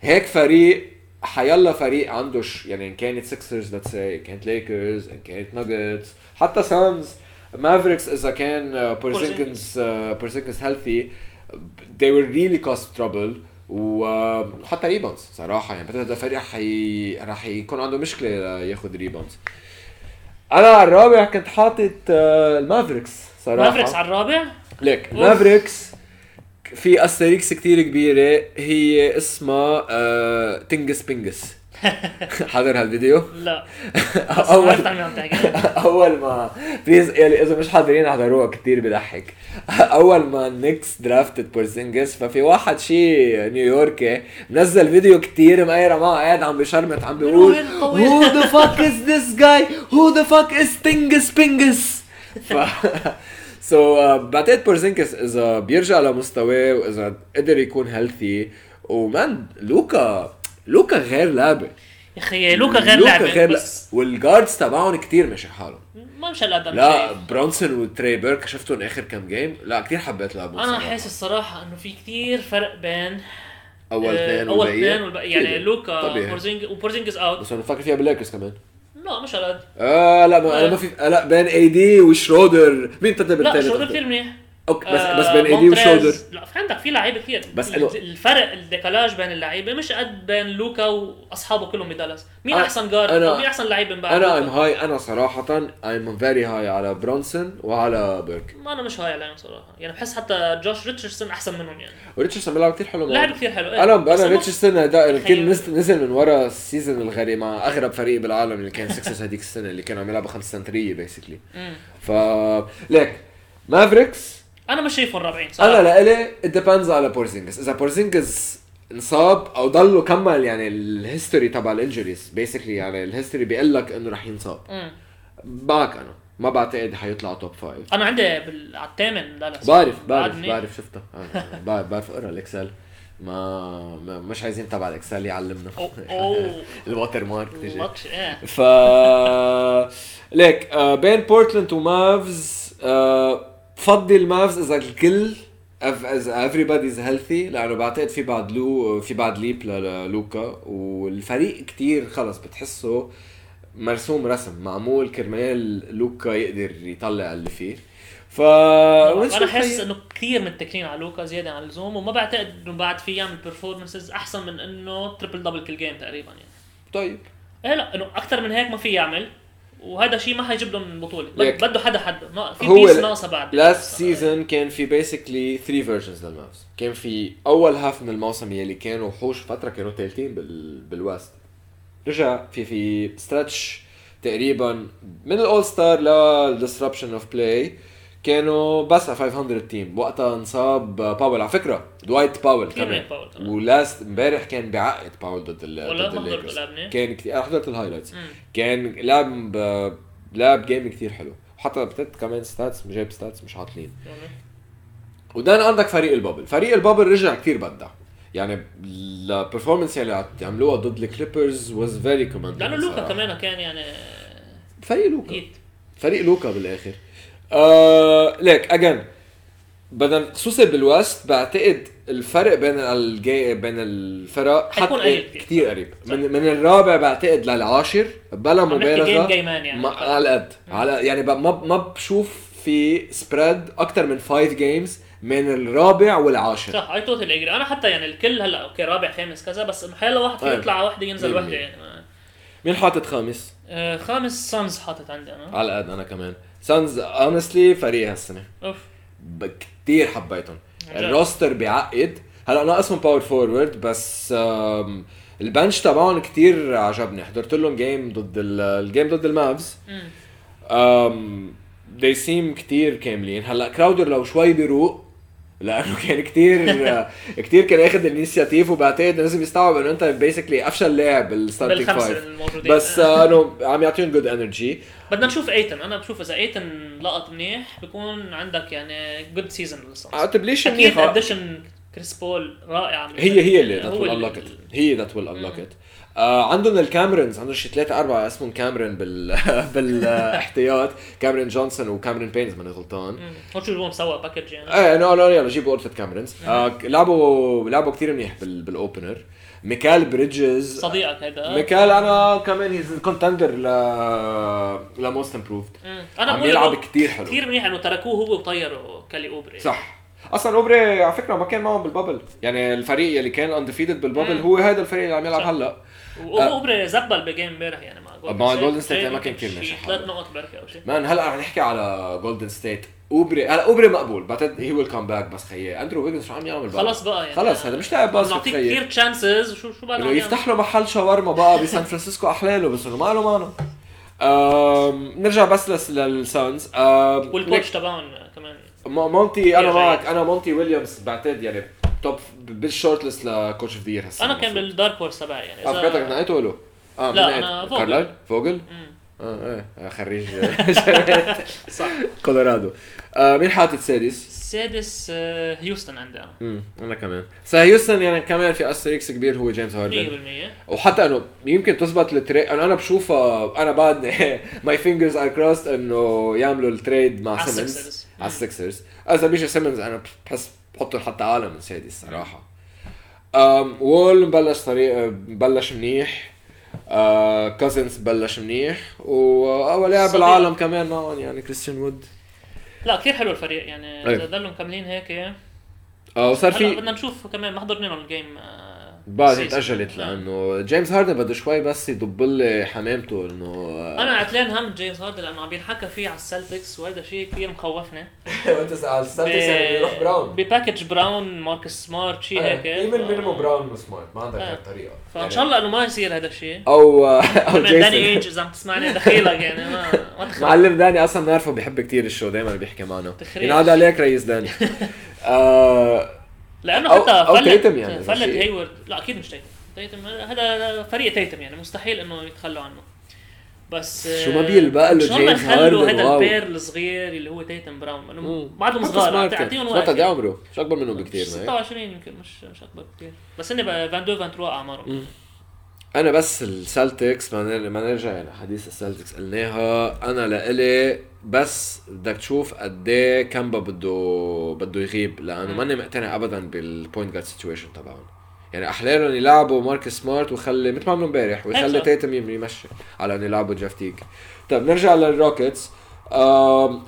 هيك فريق حيلا فريق عنده ش... يعني إن كانت Sixers let's say كانت ليكرز إن كانت ناجتس حتى Suns Mavericks إذا كان Porzingis Porzingis healthy they will really cause trouble. وحتى rebounds صراحة. يعني بعتقد الفريق رح ي... رح يكون عنده مشكلة ياخذ rebounds أنا على الرابع كنت حاطط آه، ال Mavericks صراحة. Mavericks على الرابع؟ ليك. Mavericks في asterisk كتير كبيرة هي اسمها آه Tingus Pingus حضر هالفيديو لا تحكي اول ما please يعني إذا مش حاضرين احضروها كتير بضحك أول ما ال Knicks drafted Porzingis ففي واحد شي نيويوركي منزل فيديو كتير مقيرة معه قاعد عم بشرمت عم بيقول وين الطويل؟ Who the fuck is this guy? Who the fuck is Tingus Pingus? ف so so, uh, بعتقد Porzingis اذا بيرجع لمستواه واذا قدر يكون healthy و man Luka Luka غير لعبه يا أخي Luka غير Luka لعبه غير بس وال guards تبعهم كتير ماشي حالهم. ما مش هالقد لا. Brunson و Trey Burke شفتهم آخر كم game لا كتير حبيت لعبهم أنا. حاسس الصراحة إنه في كتير فرق بين أول آه، اثنين أول. اثنين يعني. Luka و Porzingis out بس أنا بفكر فيها بالليكرز كمان. لا مش هالقد آه لا ما أنا ما في لا بين AD و Schröder. مين ترتب لا الثالث Schröder كثير منيح أوكي بس آه، بس بين AD Montrezl. و Schröder لا في عندك في لعيبة كثير بس ال- إنه- الفرق ال décalage بين اللعيبة مش قد بين Luka وأصحابه كلهم ب Dallas مين أنا- أحسن guard أنا- مين أحسن لعيب من بعد أنا I'm؟ high أنا صراحة I'm very high على Brunson وعلى Burke ما أنا مش high عليهم صراحة يعني بحس حتى Josh Richardson أحسن منهم يعني و Richardson بيلعب كثير حلو. لاعب كثير حلو إيه. أنا أنا Richardson يمكن تخيل. نزل من ورا ال season الغريب مع أغرب فريق بالعالم اللي كان Sixers هذيك السنة اللي كانوا عم يلعبوا خمس سنتريه basically. ف ليك Mavericks أنا مش شايفهم رابعين صراحة. أنا لإلي depends على Porzingis إذا Porzingis انصاب أو ضله كمل يعني ال history تبع ال injuries basically يعني ال history بيقول لك إنه رح ينصاب. معك أنا ما بعتقد حيطلع top five أنا عندي بال... على الثامن دالاس بعرف بعرف. بعرف شفتها. آه، بعرف بعرف أقرأ ال Excel ما, مش عايزين تبع ال Excel يعلمنا. ال watermark تجي. ف ليك آه بين بورتلاند ومافز آه بفضل المافز إذا الكل إذا everybody is healthy لأنه بعتقد في بعد لو في بعد leap للوكا والفريق كتير خلص بتحسه مرسوم رسم معمول كرمال لوكا يقدر يطلع اللي فيه. ف أنا حاسس إنه كثير متكلين على لوكا زيادة عن اللزوم وما بعتقد إنه بعد في يعمل performances أحسن من إنه triple double كل game تقريبا يعني. طيب. إيه لا إنه أكثر من هيك ما في يعمل. وهذا شيء ما حيجيب لهم بطولة. ليك. بده حدا حدا في هو piece ناقصة بعد. last season كان في basically 3 versions للمافز كان في أول half من الموسم يلي كانوا وحوش فترة كانوا ثالثين بال بال West. رجع في في stretch تقريبا من ال All-Star لل disruption of play كانوا بس على 500 team وقتها انصاب باول. على فكرة دوايت باول كمان. باول. و last امبارح كان بعقد باول ضد ال ضد الليكرز. كان كثير حضرت ال highlights. كان لعب ب- لعب game كثير حلو. وحتى بتت كمان stats جايب stats مش عاطلين. و then عندك فريق ال bubble. فريق ال bubble رجع كثير بدع يعني ال performance اللي عملوها ضد الكليبرز was very commendable لأنه لوكا كمان كان يعني فريق لوكا. فريق لوكا بالآخر. آه ليك again بدنا خصوصا بال West بعتقد الفرق بين الجي بين الفرق حيكون قريب كتير. كثير قريب. من من الرابع بعتقد للعاشر بلا مبالغة يعني على قد على يعني ما ما بشوف في spread أكثر من 5 games من الرابع والعاشر صح I totally agree أنا حتى يعني الكل هلأ أوكي رابع خامس كذا بس حيلا واحد فيه أيه. يطلع على وحده ينزل وحده. يعني مين حاطط خامس؟ آه، خامس سانز حاطط عندي أنا على قد أنا كمان سانز honestly فريق هالسنة. أوف. كثير حبيتهم. ال roster بيعقد. هلا ناقصهم power forward بس ال bench تبعهم كتير عجبني. حضرت لهم game ضد ال- ال game ضد المافز. they seem كتير كاملين. هلا كراودر لو شوي بيروق لأنه كان كتير كتير كان اخذ ال initiative وبعتقد لازم يستوعب انه أنت basically أفشل لاعب بال starting five بس انه عم يعطيهم good energy بدنا نشوف ايتن أنا بشوف إذا ايتن لقط منيح بكون عندك يعني good season للسانز تبليش أكيد addition كريس بول رائعه هي هي اللي that will unlock هي that will unlock آه عندهم الكاميرونز عندهم شي ثلاثة أربعة اسمهم كاميرون بال بالاحتياط كاميرون جونسون وكاميرون بينز ماني غلطان. شو جوهم سوا package يعني؟ إيه no no يلا جيبوا غرفة كاميرونز آه لعبوا لعبوا كثير منيح بال بال opener ميكال بريدجز. صديقك هيدا. ميكال أنا كمان he's contender ل ل most improved. أنا عم يلعب كتير حلو. كثير منيح إنه تركوه هو وطيروا كالي أوبري. صح. أصلا أوبري على فكرة ما كان معهم بال bubble. يعني الفريق يلي كان undefeated بال bubble. هو هذا الفريق اللي عم يلعب. هلأ. واوبري زبل ب game امبارح يعني مع State. إيه، ما كان كتير شي ناجح ثلاث. نقط بركي أو شيء man هلأ رح نحكي على جولدن ستيت أوبري هلأ أوبري مقبول. بعتقد he will come back بس خيي اندرو ويجنز شو عم يعمل؟ خلص بقى يعني. خلص هذا مش لاعب basket نعطيك خيي. كثير chances شو شو بقى يفتح له محل شاورما بقى بسان فرانسيسكو أحلى له بس إنه ما له أم، نرجع بس لس- للسانز وال coach تبعهم مونتي أنا معك. أنا مونتي ويليامز بعتقد يعني top بال short list ل coach of the year هسه أنا كان. بال dark horse تبعي يعني آه فكرتك نقيته ولا؟ آه لا، نقيت؟ فوجل. كارلايل؟ فوجل؟ آه إيه خريج صح كولورادو آه مين حاطط سادس؟ السادس آه، هيوستن عندي أنا امم أنا كمان بس هيوستن يعني كمان في asterisk كبير هو جيمس هاردن 100% وحتى إنه يمكن تزبط ال trade أنا أنا بشوفها أنا بعد my fingers are crossed إنه يعملوا ال trade مع سيمنز. على السكسرز اذا بيجي سيمنز أنا بحس بحطه حتى اعلى من سادس صراحة أم وول مبلش طريق بلش منيح. آه كازنز بلش منيح. واول لاعب. بالعالم كمان معهم يعني كريستيان وود. لا كثير حلو الفريق يعني. إذا ضلوا مكملين هيك أه وصار في بدنا نشوف كمان ما حضرنا ال game بعد season. تاجلت نعم. لأنه جيمس هاردن بده شوي بس يضب لي حمامته إنه أنا عتلان هم جيمس هاردن لأنه عم ينحكى فيه على السلتكس وهذا شيء كثير مخوفني. وأنت على ب- ب package براون ماركس سمارت شيء هيك. براون وسمارت ما عندك آه. غير طريقه فإن شاء الله إنه ما يصير هذا الشيء أو أو كمان داني إيج إذا عم تسمعني دخيلك يعني ما ما تخاف. معلم داني أصلا بنعرفه بيحب كتير الشو دائما بيحكي معنا. ينعاد عليك رئيس داني. آه لأنه أو- حتى أو فلت تيتم يعني فلت. هيورد لا أكيد مش تيتم تيتم هذا فريق تيتم يعني مستحيل إنه يتخلوا عنه بس شو ما بيلبق له جيمس هاردن، هذا. البير الصغير اللي هو تيتم براون لأنه مم. بعدهم صغار. تعطيهم وقت قد عمره؟ مش أكبر منه مش بكثير ما هيك؟ 26 يمكن مش مش أكبر كثير بس هن بقى vingt-deux vingt-trois أعمارهم أنا بس السلتكس ما نر- ما نرجع يعني حديث السلتكس قلناها أنا لإلي بس بدك تشوف قد إيه كامبا بده بده يغيب لأنه. ماني مقتنع ابدا بال point guard situation تبعهم يعني أحلى لهم يلعبوا ماركس سمارت ويخلي مثل ما عملوا امبارح ويخلي. تيتم يم- يمشي على إنه يلعبوا جيف تيك طيب نرجع للروكيتس آه،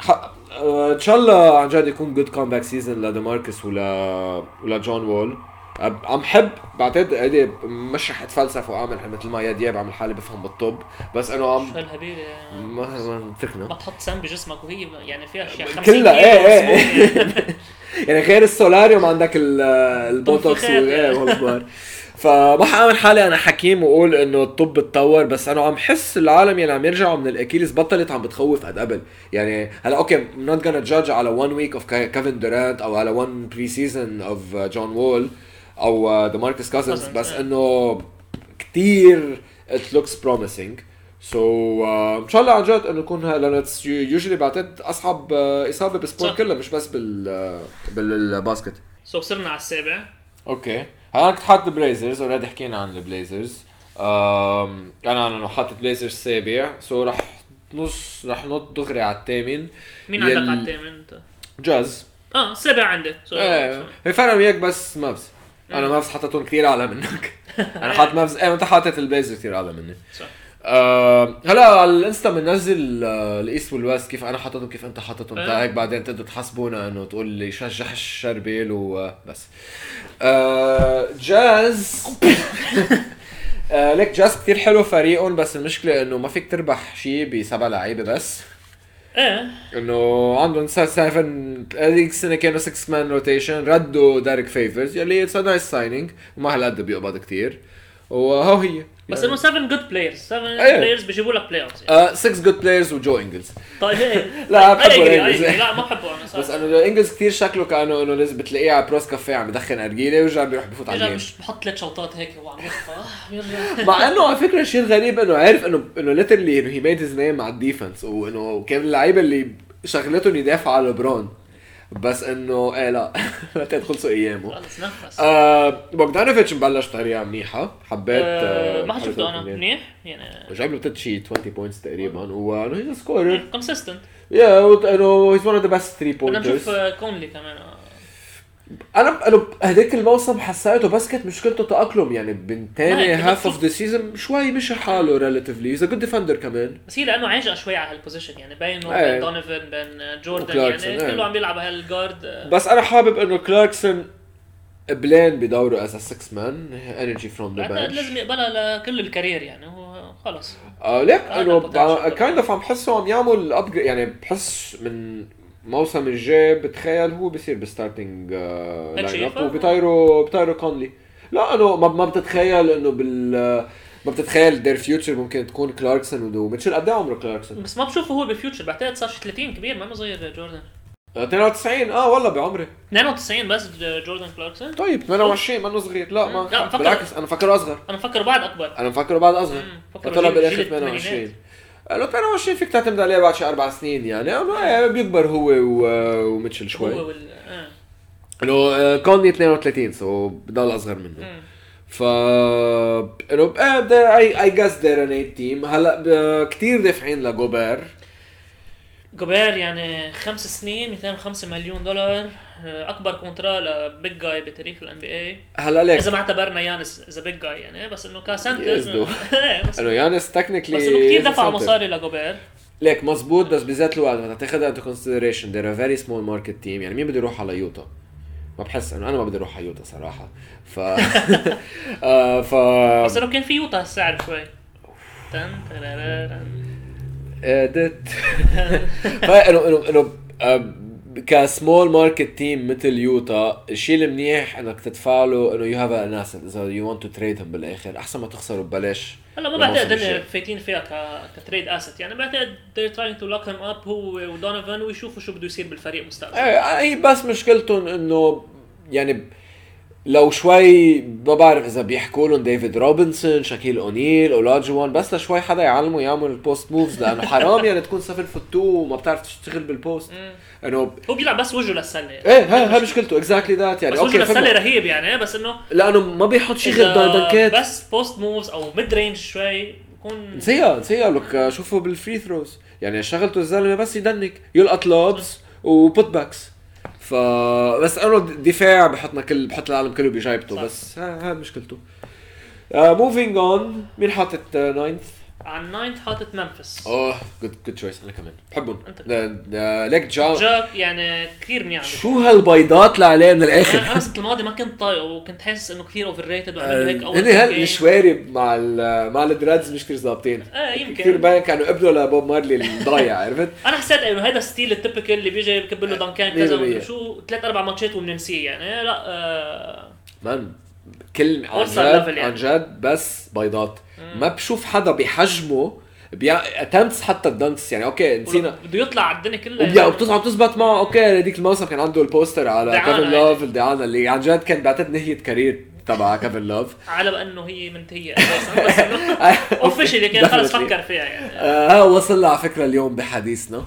إن شاء الله عن جد يكون good comeback season لديماركس ولا ولا جون وول عم حب بعتقد هيدي مش رح أتفلسف وأعمل مثل ما يا دياب عمل حالي بفهم بالطب بس انه شو عم هالهبيله يعني. ما ما ما تحط سم بجسمك وهي يعني فيها أشياء 50 كلها إيه إيه سموك يعني. غير السولاريوم عندك ال- البوتوكس يعني. والبار فما حأعمل حالي أنا حكيم وأقول إنه الطب اتطور بس أنا عم حس العالم يلي عم يرجعوا من ال Achilles بطلت عم بتخوف قد قبل يعني هلا okay not gonna judge على 1 week of كيفن دورانت أو على 1 preseason of جون وول أو ديماركس كازنز بس. إنه كثير it looks promising. so so, إن شاء الله عن جد إنه يكون لأنه usually بعتقد أصعب uh, إصابة بال sport. كله مش بس بال uh, بال basket. so وصلنا على السابع. okay. هلا كنت حاطط البليزرز already حكينا عن البليزرز. أنا أنا حاطط بليزرز سابع so رح نص رح نط دغري على الثامن. مين عندك على الثامن؟ أنت؟ جاز آه السابع عندي. so- إيه هي فرق وياك بس مافز أنا مافز حطيتهم كثير أعلى منك. أنا حاطط مافز إيه أنت حاطط البليزرز كثير أعلى مني. صح. أه... هلا على الإنستا بننزل آه، ال East وال West كيف أنا حاططهم كيف أنت حاططهم. إيه. تا هيك بعدين تقدروا تحسبونا إنه تقول لي شجح الشربيل وبس أه... جاز. آه ليك جاز كثير حلو فريقهم بس المشكلة إنه ما فيك تربح شيء بسبع لعيبة بس. إيه. إنه عندهم 7 هذيك السنة كانوا 6 man rotation ردوا ديريك فيفرز يلي it's nice signing وما هالقد بيقبض كثير وهو هي. بس إنه 7 good players 7 أيوة. players بيجيبوا لك play offs 6 good players وجو انجلز طيب إيه. لا، بحبه أجري. لا ما بحبه أنا بس صراحة. إنه انجلز كثير شكله كأنه إنه لازم بتلاقيه على بروس كافيه عم بدخن ارجيله ويرجع بيروح بفوت على الجيم بحط ثلاث شوطات هيك وعم يخفى آه، مع إنه على فكرة الشيء الغريب إنه عارف انه إنه literally إنه he made his name مع ال defense وإنه كان اللعيبة اللي شغلتهم يدافعوا على لبرون بس إنه إيه لا. بعتقد خلصوا إيامه. خلص نفس. آه بوغدانوفيتش مبلش بطريقة منيحة. حبيت آه، آه ما شفته أنا. منيح؟ يعني جاب له تت شي 20 points تقريبا. وانه he's scorer consistent يا إنه he's one of the best 3 بدنا نشوف pointers آه، كونلي كمان. أنا أنا هديك الموسم حسيته بس كانت مشكلته تأقلم يعني من ما تاني هي half of the season شوي مشي حاله relatively he's good defender كمان بس هي لأنه عاجقه شوي على هال position يعني باين إيه. بين دونيفن بين جوردن يعني إيه. كله عم بيلعب هال guard آه، بس أنا حابب إنه كلاركسون بلين بدوره as 6 man energy from the بعتقد لازم يقبلها لكل ال career يعني هو خلص آه ليك إنه. kind of عم بحسه عم يعمل upgrade يعني بحس من الموسم الجاي بتخيل هو بصير ب starting هيك line شايفها؟ up وبيطيروا بيطيروا كونلي. لا انه ما, ما بتتخيل إنه بال ما بتتخيل their future ممكن تكون كلاركسون وميتشل قد إيه عمره كلاركسون؟ بس ما بشوفه هو بال future بعتقد صار شي 30 كبير ما صغير جوردن. آه، 92 آه والله بعمري. 92 بس جوردن كلاركسون؟ طيب 28 منه صغير. لا لا، ما فكر- بالعكس أنا مفكره أصغر. أنا مفكر بعد أكبر. أنا مفكره بعد أصغر. مم، فكره طلع جيل- بالآخر جيل 28 لو 28 فيك تعتمد عليه بعد شي أربع سنين يعني بيكبر هو وميتشل شوي هو وال آه. انه آه، كونلي 32 so بضل اصغر منه مم. ف انه I guess their own team هلا كثير دافعين لجوبير جوبير يعني خمس سنين 205 مليون دولار آه، أكبر contrat ل big guy بتاريخ ال NBA هلا ليك. إذا ما اعتبرنا يانس إذا big guy يعني بس إنه ك center يزدو. إيه، بس إنه يانس technically بس إنه كثير دفعوا مصاري لجوبير. ليك مزبوط بس بذات الوقت بدك تاخذها into consideration a very small market team. يعني مين بده يروح على يوتا؟ ما بحس إنه أنا ما بدي أروح على يوتا صراحة. ف آه ف بس إنه كان في يوتا هالسعر شوي. ادت فانه انه إنه آه، ك small market team مثل يوتا الشيء المنيح إنك تدفع له إنه you have an asset إذا you want to trade بالآخر. أحسن ما تخسره ببلاش. هلا ما بعتقد. انه فايتين فيها ك... ك trade asset يعني بعتقد they're trying to lock him up هو ودونيفن ويشوفوا شو بده يصير بالفريق مستقبلا. إيه هي بس مشكلتهم إنه يعني لو شوي ما بعرف إذا بيحكوا لهم ديفيد روبنسون شاكيل أونيل اولاجوان بس لشوي حدا يعلمه يعمل ال post moves لأنه حرام يعني تكون 7 foot 2 وما بتعرف تشتغل بال post. إنه هو بيلعب بس وجهه للسله. إيه هاي هاي مشكلته exactly that يعني بس وجهه للسله. رهيب يعني بس إنه لأنه ما بيحط شيء غير دنكات بس post moves أو mid range شوي بكون نسيها نسيها لك شوفوا بال free throws يعني شغلته الزلمة بس يدنك يلقط lobs و put backs ف بس انه دفاع بحطنا كل بحط العالم كله بجايبته. بس ها ها مشكلته moving on مين حاطط ninth؟ على ال ninth حاطط ممفيس اوه good good choice أنا كمان بحبهم دا- ليك جا جاك يعني كثير منيح. شو هالبيضات اللي عليه من أنا الآخر؟ أنا السنة الماضيه ما كنت طايقه وكنت حاسس إنه كثير اوفر ريتد وعمل هيك أول هل game. الشوارب مع ال مع الدرادز مش كثير ظابطين. كثير يمكن. باين كانوا قبلوا لبوب مارلي الضايع عرفت؟ أنا حسيت إنه هذا ستيل التبكل اللي بيجي بكب له دنكان كذا شو ثلاث أربع ماتشات وبننسيه يعني. لا آه مان كل عن جد يعني. عن جد بس بيضات ما بشوف حدا بحجمه بيع اتمتس حتى الدنكس يعني أوكي نسينا. بده يطلع على الدنيا كلها وبيع وبتطلع بتزبط معه. أوكي هذيك الموسم كان عنده البوستر على كيفن يعني. لوف الدعانه اللي عن جد كان بعتقد نهايه كارير تبع كيفن لوف على بانه هي منتهية أساسا بس إنه اوفشلي كان خلص. فكر فيها يعني. آه وصل لها على فكرة اليوم بحديثنا.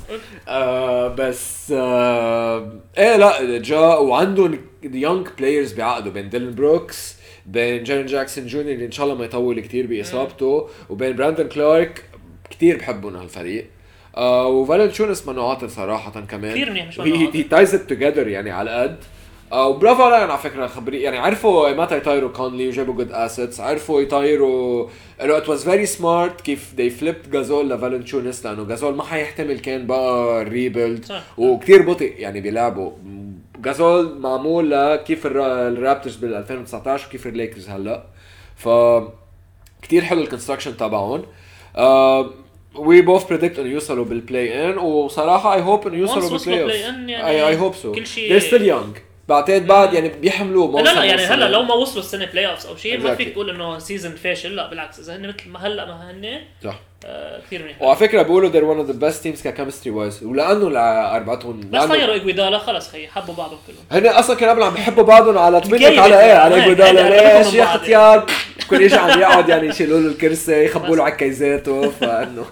آه بس آه إيه لا جاء وعندهم يونج بلايرز بعقده بين ديلن بروكس بين جيرن جاكسون جونيور اللي إن شاء الله ما يطول كثير بإصابته وبين براندون كلارك كثير بحبهم هالفريق. آه وفالنتشونس منه عاطل صراحة كمان. كتير منيح مش منه he ties together يعني على قد آه وبرافو عليهم على فكرة خبري يعني عرفوا متى يطيروا كونلي وجابوا good assets عرفوا يطيروا إنه it was very smart كيف they flipped جازول لفالنتشونس لأنه جازول ما حيحتمل كان بقى ال rebuild صح. وكثير بطيء يعني بيلعبوا. جازول معمول لكيف الرا- الرابترز بال 2019 وكيف الليكرز هلأ. ف كثير حلو ال construction تبعهم. we both predict إنه يوصلوا بال play-in وصراحة I hope إنه يوصلوا وصلوا بال play-in يعني I hope so كل still young. بعتقد بعد يعني بيحملوه لا لا موسم يعني هلا. لو ما وصلوا السنة playoffs أو شيء ما. فيك تقول إنه season فاشل لا بالعكس إذا هن مثل ما هلا ما هن صح. آه كثير منيح. وعلى فكرة بيقولوا they're one of the best teams ك chemistry wise ولأنه لاربعتهم بس طيروا اجويدالا خلص خي حبوا بعضهم كلهم. هن أصلا كانوا قبل عم بيحبوا بعضهم على تبنك كيف على إيه يعني؟ على قربوا ليش من يا بعض. ختيار كل شيء عم يقعد يعني يشيلوا له الكرسي يخبوا له عكيزاته فإنه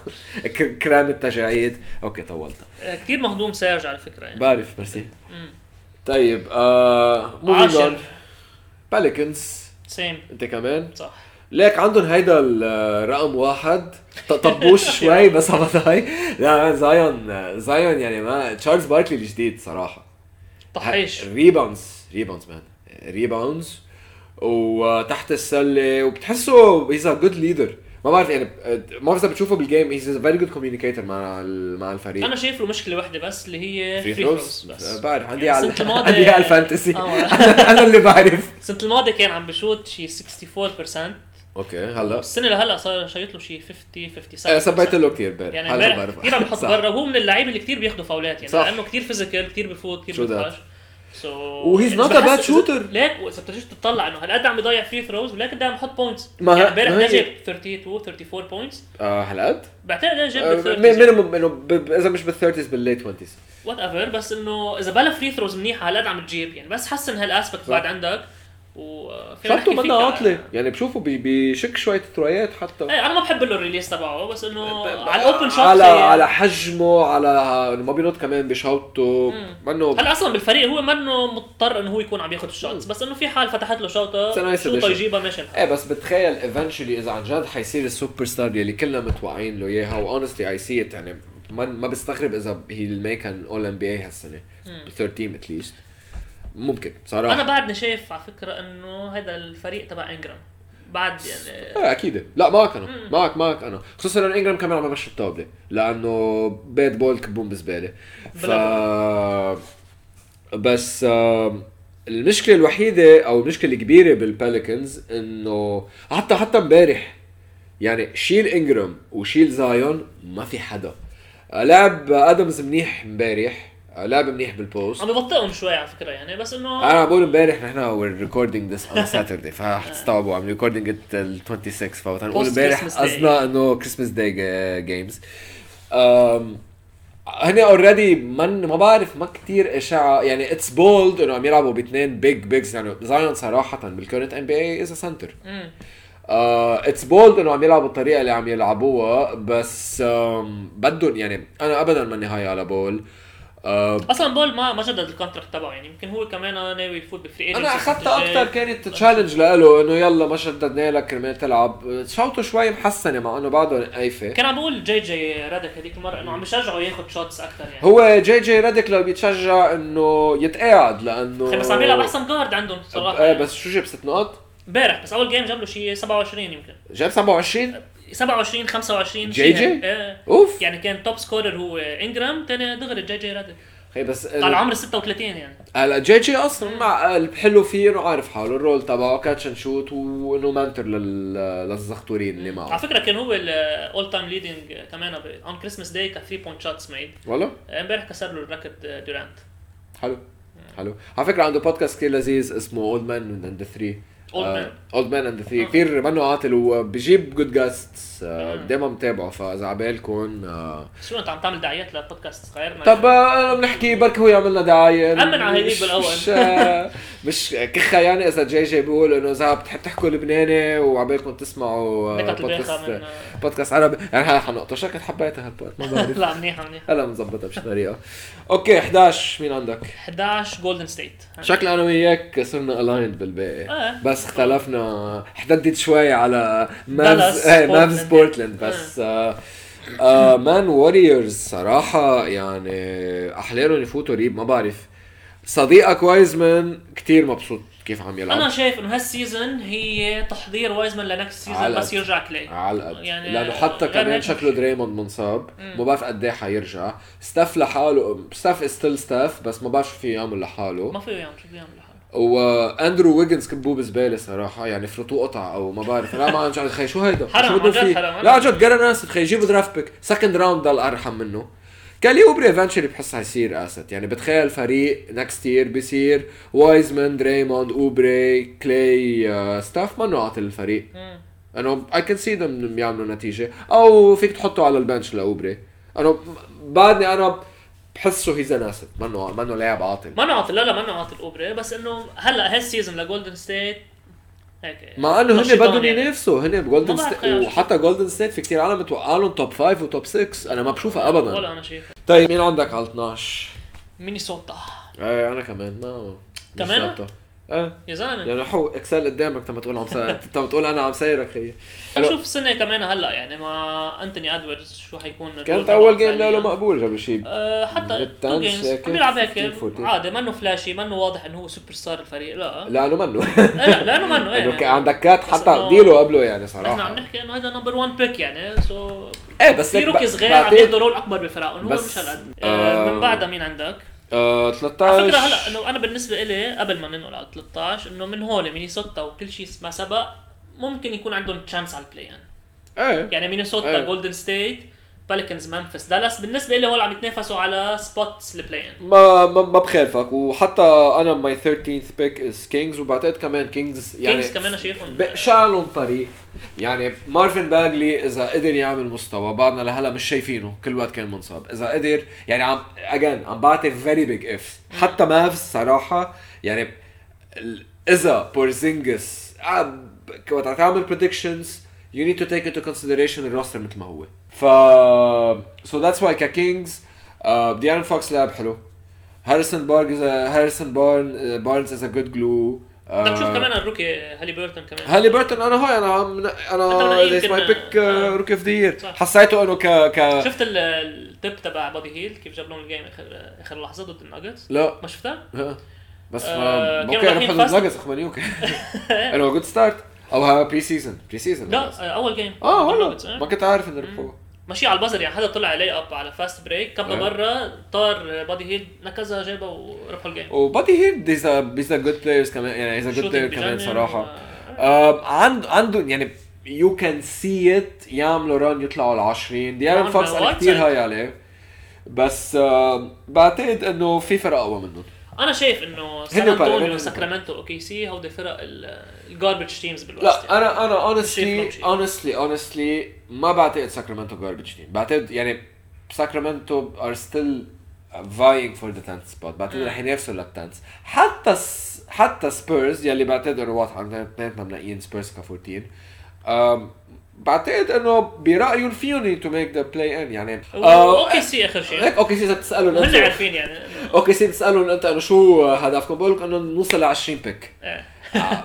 كرام التجاعيد أوكي طولت. آه كثير مهضوم سيرج على فكرة يعني. بعرف ميرسي. طيب آه موفينج عاشر. اون باليكنز سيم انت كمان؟ صح. ليك عندهم هيدا الرقم واحد. ط- طبوش شوي بس على هاي لا زايون زايون يعني ما تشارلز باركلي الجديد صراحة. طحيش. rebounds rebounds man rebounds وتحت السلة وبتحسه he's a good leader ما بعرف يعني ما بعرف إذا بتشوفه بال game he's very good communicator مع مع الفريق. أنا شايف له مشكلة واحدة بس اللي هي free throws بس. بعرف عندي يعني على عندي على ال fantasy. آه. أنا اللي بعرف. السنة الماضية كان عم بشوت شي 64% أوكي هلا. السنة لهلا صار شايط له شي 50 57 آه، سبيت له كثير امبارح يعني هلا امبارح. كثير عم صح. برا وهو من اللعيبة اللي كثير بياخذوا فاولات يعني صح. لأنه كثير physical كثير بفوت كثير. بيدخل so not a bad shooter. ليك واذا بتجي تطلع انه هالقد عم يضيع free throws ولكن ده عم يحط points ما يعني امبارح هي- جاب 32 34 points آه هالقد؟ بعتقد ده جاب بال مين 30 مين انه إذا مش بال thirties بال late 20 whatever بس إنه إذا بلا free throws منيحة هالقد عم تجيب يعني بس حسن هال aspect بعد عندك. نحكي منا فيك عاطله يعني. بشوفه بي- بيشك شوية ثريات حتى. إيه أنا ما بحب له ال release تبعه بس إنه على ال open shot على على حجمه على إنه ما بينط كمان بشوطه. منه هلا أصلا بالفريق هو منه مضطر إنه هو يكون عم ياخذ ال shots بس إنه في حال فتحت له شوطه شوطه addition. يجيبها ماشي الحال. إيه بس بتخيل eventually إذا عن جد حيصير السوبر ستار اللي كلنا متوقعين له إياها و honestly I see it يعني ما ما بستغرب إذا he'll make an all NBA هالسنة. ب 13 اتليست ممكن صراحة. أنا بعدني شايف على فكرة إنه هذا الفريق تبع إنجرام. بعد يعني إيه أكيد. لا معك أنا. مم. معك معك أنا. خصوصا إنه إنجرام كمان عم يمشي الطاوله لأنه باد بول كبون بزبالة. ف بس المشكلة الوحيدة أو المشكلة الكبيرة بالباليكنز إنه حتى حتى امبارح يعني شيل إنجرام وشيل زايون ما في حدا. لعب آدمز منيح امبارح. لعب منيح بال post عم ببطئهم شوي على فكرة يعني بس إنه أنا بقول امبارح نحن we're recording this on Saturday فحتستوعبوا recording it ال 26 فوقت نقول Post امبارح. قصدنا إنه Christmas day games هني already من ما بعرف ما كتير إشاعة يعني it's bold إنه عم يلعبوا باثنين big bigs يعني زايون صراحة بال current NBA is center. it's bold إنه عم يلعبوا الطريقة اللي عم يلعبوها بس um, بدهم يعني أنا ابدا ماني هاي على بول آه، أصلا بول ما ما جدد الكونتراكت تبعه يعني يمكن هو كمان ناوي يفوت بفري أنا اخذتها أكثر كانت تشالنج له إنه يلا ما شددنا لك كرمال تلعب. شوطه شوي محسنه مع إنه بعده قايفه كان عم بقول جي جي رادك هذيك المرة إنه عم بشجعه ياخذ شوتس أكثر يعني. هو جي جي ريديك لو بيتشجع إنه يتقاعد لأنه بس عم يلعب أحسن جارد عندهم صراحة إيه يعني. بس شو جاب ست نقط؟ امبارح بس أول جيم جاب له شيء 27 يمكن. جاب 27 27 25 جي جي؟ إيه. أوف. يعني كان top scorer هو إنجرام ثاني دغري جي جي رادك أخي بس على عمر 36 يعني. هلا جي جي أصلا مع الحلو فيه إنه عارف حاله ال role تبعه catch and shoot وإنه mentor لل... للزغطورين اللي على معه فكرة كان هو ال all time leading كمان on Christmas day ك 3 point shots made والله؟ امبارح كسر له ال record دورانت حلو. حلو. على فكرة عنده بودكاست كثير لذيذ اسمه Old Man and the 3 Old Man. Old Man and the 3. كثير منه عاطل وبجيب good guests آه. دائما متابعه فإذا عبالكم آه. شو انت عم تعمل دعايات لبودكاست غيرنا طب آه، بنحكي بركي هو يعمل لنا دعاية أمن على هيديك مش- بالأول. مش آه، مش كخة يعني إذا جاي جاي بيقول إنه إذا بتحب تحكوا لبناني وعبالكم تسمعوا آه، بودكاست من بودكاست عربي يعني هلا حنقطع شكلك حبيتها هال part ما بعرف لا منيحة منيحة هلا بنظبطها بشي طريقة أوكي 11 مين عندك؟ 11 جولدن ستيت شكل أنا وياك صرنا ال end بالباقي آه. بس اختلفنا احتدت شوي على مافز إيه مافز. بورتلاند بس آه آه مان ووريرز صراحة يعني احلالهم يفوتوا ريب ما بعرف. صديقك وايزمان كتير مبسوط كيف عم يلعب. أنا شايف إنه هال season هي تحضير وايزمان ل next season بس. يرجع كلاي على القد يعني لأنه حتى كمان شكله دريموند منصاب. ما بعرف قد إيه حيرجع. ستاف لحاله ستاف still ستاف بس ما بعرف شو في يعمل لحاله. ما فيه يعمل شو بده يعمل لحاله. واندرو ويجنز كبوه بزباله صراحة يعني فرطوه قطع أو ما بعرف. لا ما عن جد خي شو هيدا؟ حرام، شو فيه حرام. لا عن جد جرى ناس خي جيبوا draft pick second round ضل أرحم منه. كالي اوبري eventually بحس حيصير asset يعني بتخيل فريق next year بيصير وايزمان دريموند اوبري كلاي ستاف منه عاطل الفريق. انه I can see them يعملوا نتيجة. أو فيك تحطه على ال bench لأوبري. انه بعدني أنا بحسه he's an asset منه منه لاعب عاطل. ما نعطي لا لا ما نعطي الاوبري بس إنه هلأ هال season لجولدن ستيت هيك مع إنه هن بدهم يعني. ينافسوا. هن بجولدن ستيت. وحتى جولدن ستيت في كثير عالم بتوقع لهم top 5 و top 6 أنا ما بشوفها ابدا. ولا أنا شايفها. طيب مين عندك على 12 مينيسوتا. إيه أنا كمان. ما كمان؟ إيه يا زلمة. يعني حو اكسل قدامك تما تقول عم سير تما تقول أنا عم سيرك خيي نشوف السنة كمان هلأ يعني مع أنتوني ادواردز شو حيكون كانت أول game. له مقبول جاب شيء أه حتى two games بيلعب هيك 15 14. عادي منه flashy منه واضح إنه هو سوبر ستار الفريق لا. لأنه منه. لا لا لأنه منه إيه كان عندك كات حتى ديله قبله يعني نحن عم صراحة نحكي إنه هذا number 1 pick يعني so إيه بس في rookie صغير عم ياخذوا role اكبر بفرقهم هو مش هالقد آه، آه من بعدها مين عندك؟ آه على 13 فكره هلا إنه أنا بالنسبة لي قبل ما ننقل على 13 إنه من هون مينيسوتا وكل شيء ما سبق ممكن يكون عندهم chance على ال play إيه. يعني مينيسوتا إيه. جولدن ستيت بيليكانز منفس دالاس بالنسبة لي هول عم يتنافسوا على spots ال play ما ما ما بخالفك وحتى أنا my 13th بيك is كينجز وبعتقد كمان كينجز يعني كينجز كمان شايفهم. شالهم طريق يعني مارفن باجلي إذا قدر يعمل مستوى بعدنا لهلا مش شايفينه. كل وقت كان منصاب. إذا قدر يعني عم اجين عم بعطي very big if حتى مافز صراحة يعني إذا بورزينجس وقت عم تعمل predictions you need to take into consideration ال roster مثل ما هو. ف so that's why ككينجز ديارن فوكس لعب حلو. هاريسون بارنز هاريسون بارن بارنز is a good جلو بدك تشوف كمان ال rookie هالي بيرتون كمان. هالي بيرتون أنا هاي أنا عم أنا this my pick. روكي اوف ذا يير. حسيته إنه ك ك شفت ال- التب تبع بودي هيل كيف جاب لهم الجيم اخر آخر لحظة ضد الناجتس لا. ما شفتها؟ ها. بس آه، أوكي رايحين ربحوا ضد fast. ناجتس اخوانيوك إنه جود ستارت أو بري سيزون بري سيزون لا آه، أول جيم آه والله. آه. ما كنت عارف إنه ربحوا ماشي على البزر يعني حدا طلع عليه اب على فاست بريك كبه آه. برا طار بادي هيل نكزها جابها وربحوا الجيم. وبادي هيد هيز هيز ا جود بلايرز كمان يعني هيز ا جود بلاير كمان صراحة. و- آه، عنده عنده يعني you can see it يعملوا run يطلعوا ال 20 ديارن فوكس أنا كثير. هاي عليه. بس آه بعتقد إنه في فرق أقوى منهم. أنا شايف إنه سان أنطونيو وساكرامنتو OKC هودي فرق ال garbage teams بال West لا أنا أنا شايف honestly. honestly honestly ما بعتقد ساكرامنتو garbage team بعتقد يعني ساكرامنتو are still vying for the 10th spot. بعتقد. رح ينافسوا لل 10th حتى س... حتى سبيرز يلي بعتقد إنه واضح اثنيناتنا منقيين سبيرز ك 14 أم... بعتقد إنه برأيهم فيهم to make the play-in يعني أوكي سي آخر شيء. هيك OKC إذا بتسألهم هن عارفين يعني. أوكي سي بتسألهم أنت إنه شو هدفكم؟ بقول لك إنه نوصل ل 20 pick.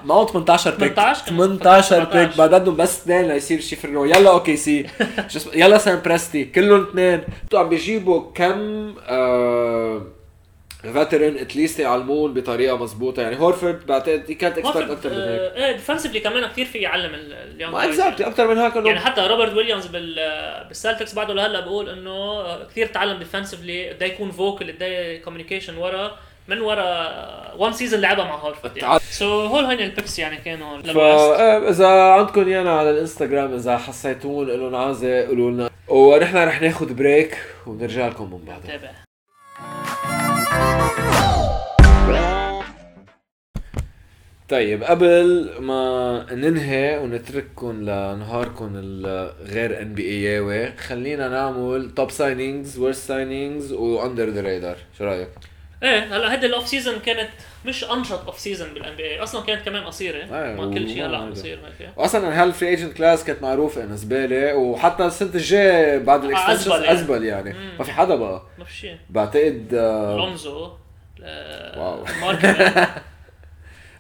معهم 18 pick 18 كمان. 18 pick 18. بعدهم بس اثنين ليصير شي فرنو يلا OKC يلا سام بريستي كلهم اثنين. أنتوا عم بيجيبوا كم آه veteran at least يعلمون بطريقة مضبوطه يعني هورفورد بعتقد كانت هورفورد، أكثر من هيك. آه، إيه defensively كمان كثير في يعلم ال- ال young ما exactly أكثر من هيك يعني انه حتى روبرت ويليامز بال بالسلتكس بعده لهلا بقول إنه كثير تعلم defensively قد إيه يكون vocal قد إيه communication ورا من ورا one season لعبها مع هورفورد يعني. so هول هين ال picks يعني كانوا فاذا عندكم إيانا على الإنستغرام إذا حسيتون لهم عازه قولوا لنا. ونحن رح ناخذ بريك ونرجع لكم من بعدها طيب قبل ما ننهي ونترككم لنهاركم الغير NBA ياوي خلينا نعمل top signings worst signings و under the radar شو رأيك؟ إيه هلا هيدي ال off season كانت مش أنشط off season بال NBA أصلا كانت كمان قصيرة إيه، ما كل شيء هلا عم هذا. بيصير هيك واصلا هال free agent class كانت معروفة إنه زبالة وحتى السنة الجاية بعد ال extensions أزبل يعني. أزبل يعني مم. ما في حدا بقى ما في شيء بعتقد آه، لونزو واو.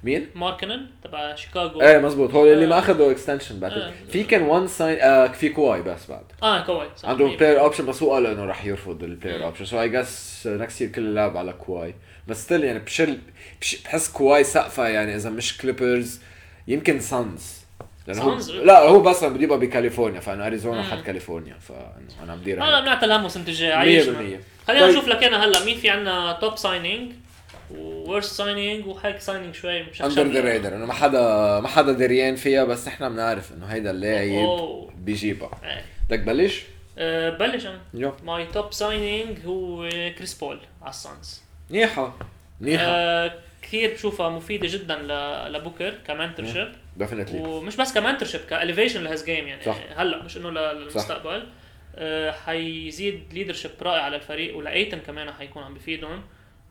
مين؟ ماركنن تبع شيكاغو إيه مزبوط هو اللي ما. اخذوا اكستنشن بعتقد آه. في كان وان ساين آه في كواي بس بعد آه كواي صح عندهم بلاير اوبشن بس هو قال إنه رح يرفض البلاير. اوبشن سو اي جاس نكست يير كل اللعب على كواي بس ستيل يعني بشل بش بحس كواي سقفة يعني إذا مش كليبرز يمكن سانز لأنه هو؟ لا هو بس بده يبقى بكاليفورنيا فأنا اريزونا. حد كاليفورنيا فانه أنا عم بدير هلا بنعطي همه السنة الجايه عايشنا 100% خلينا طيب. نشوف لك أنا هلا مين في عنا top signing و worst signing وهيك signing شوي مش under the radar إنه ما حدا ما حدا دريان فيها بس نحن بنعرف إنه هيدا اللاعب. بيجيبها إيه. بدك بلش؟ أه بلش أنا. my top signing هو كريس بول على السانز منيحة. منيحة. أه كثير بشوفها مفيدة جدا لبوكر ك mentorship definitely ومش بس ك mentorship qualification ل his game يعني. صح. هلأ مش إنه للمستقبل. أه حيزيد leadership رائع على الفريق ولأيتن كمان حيكون عم بفيدهم.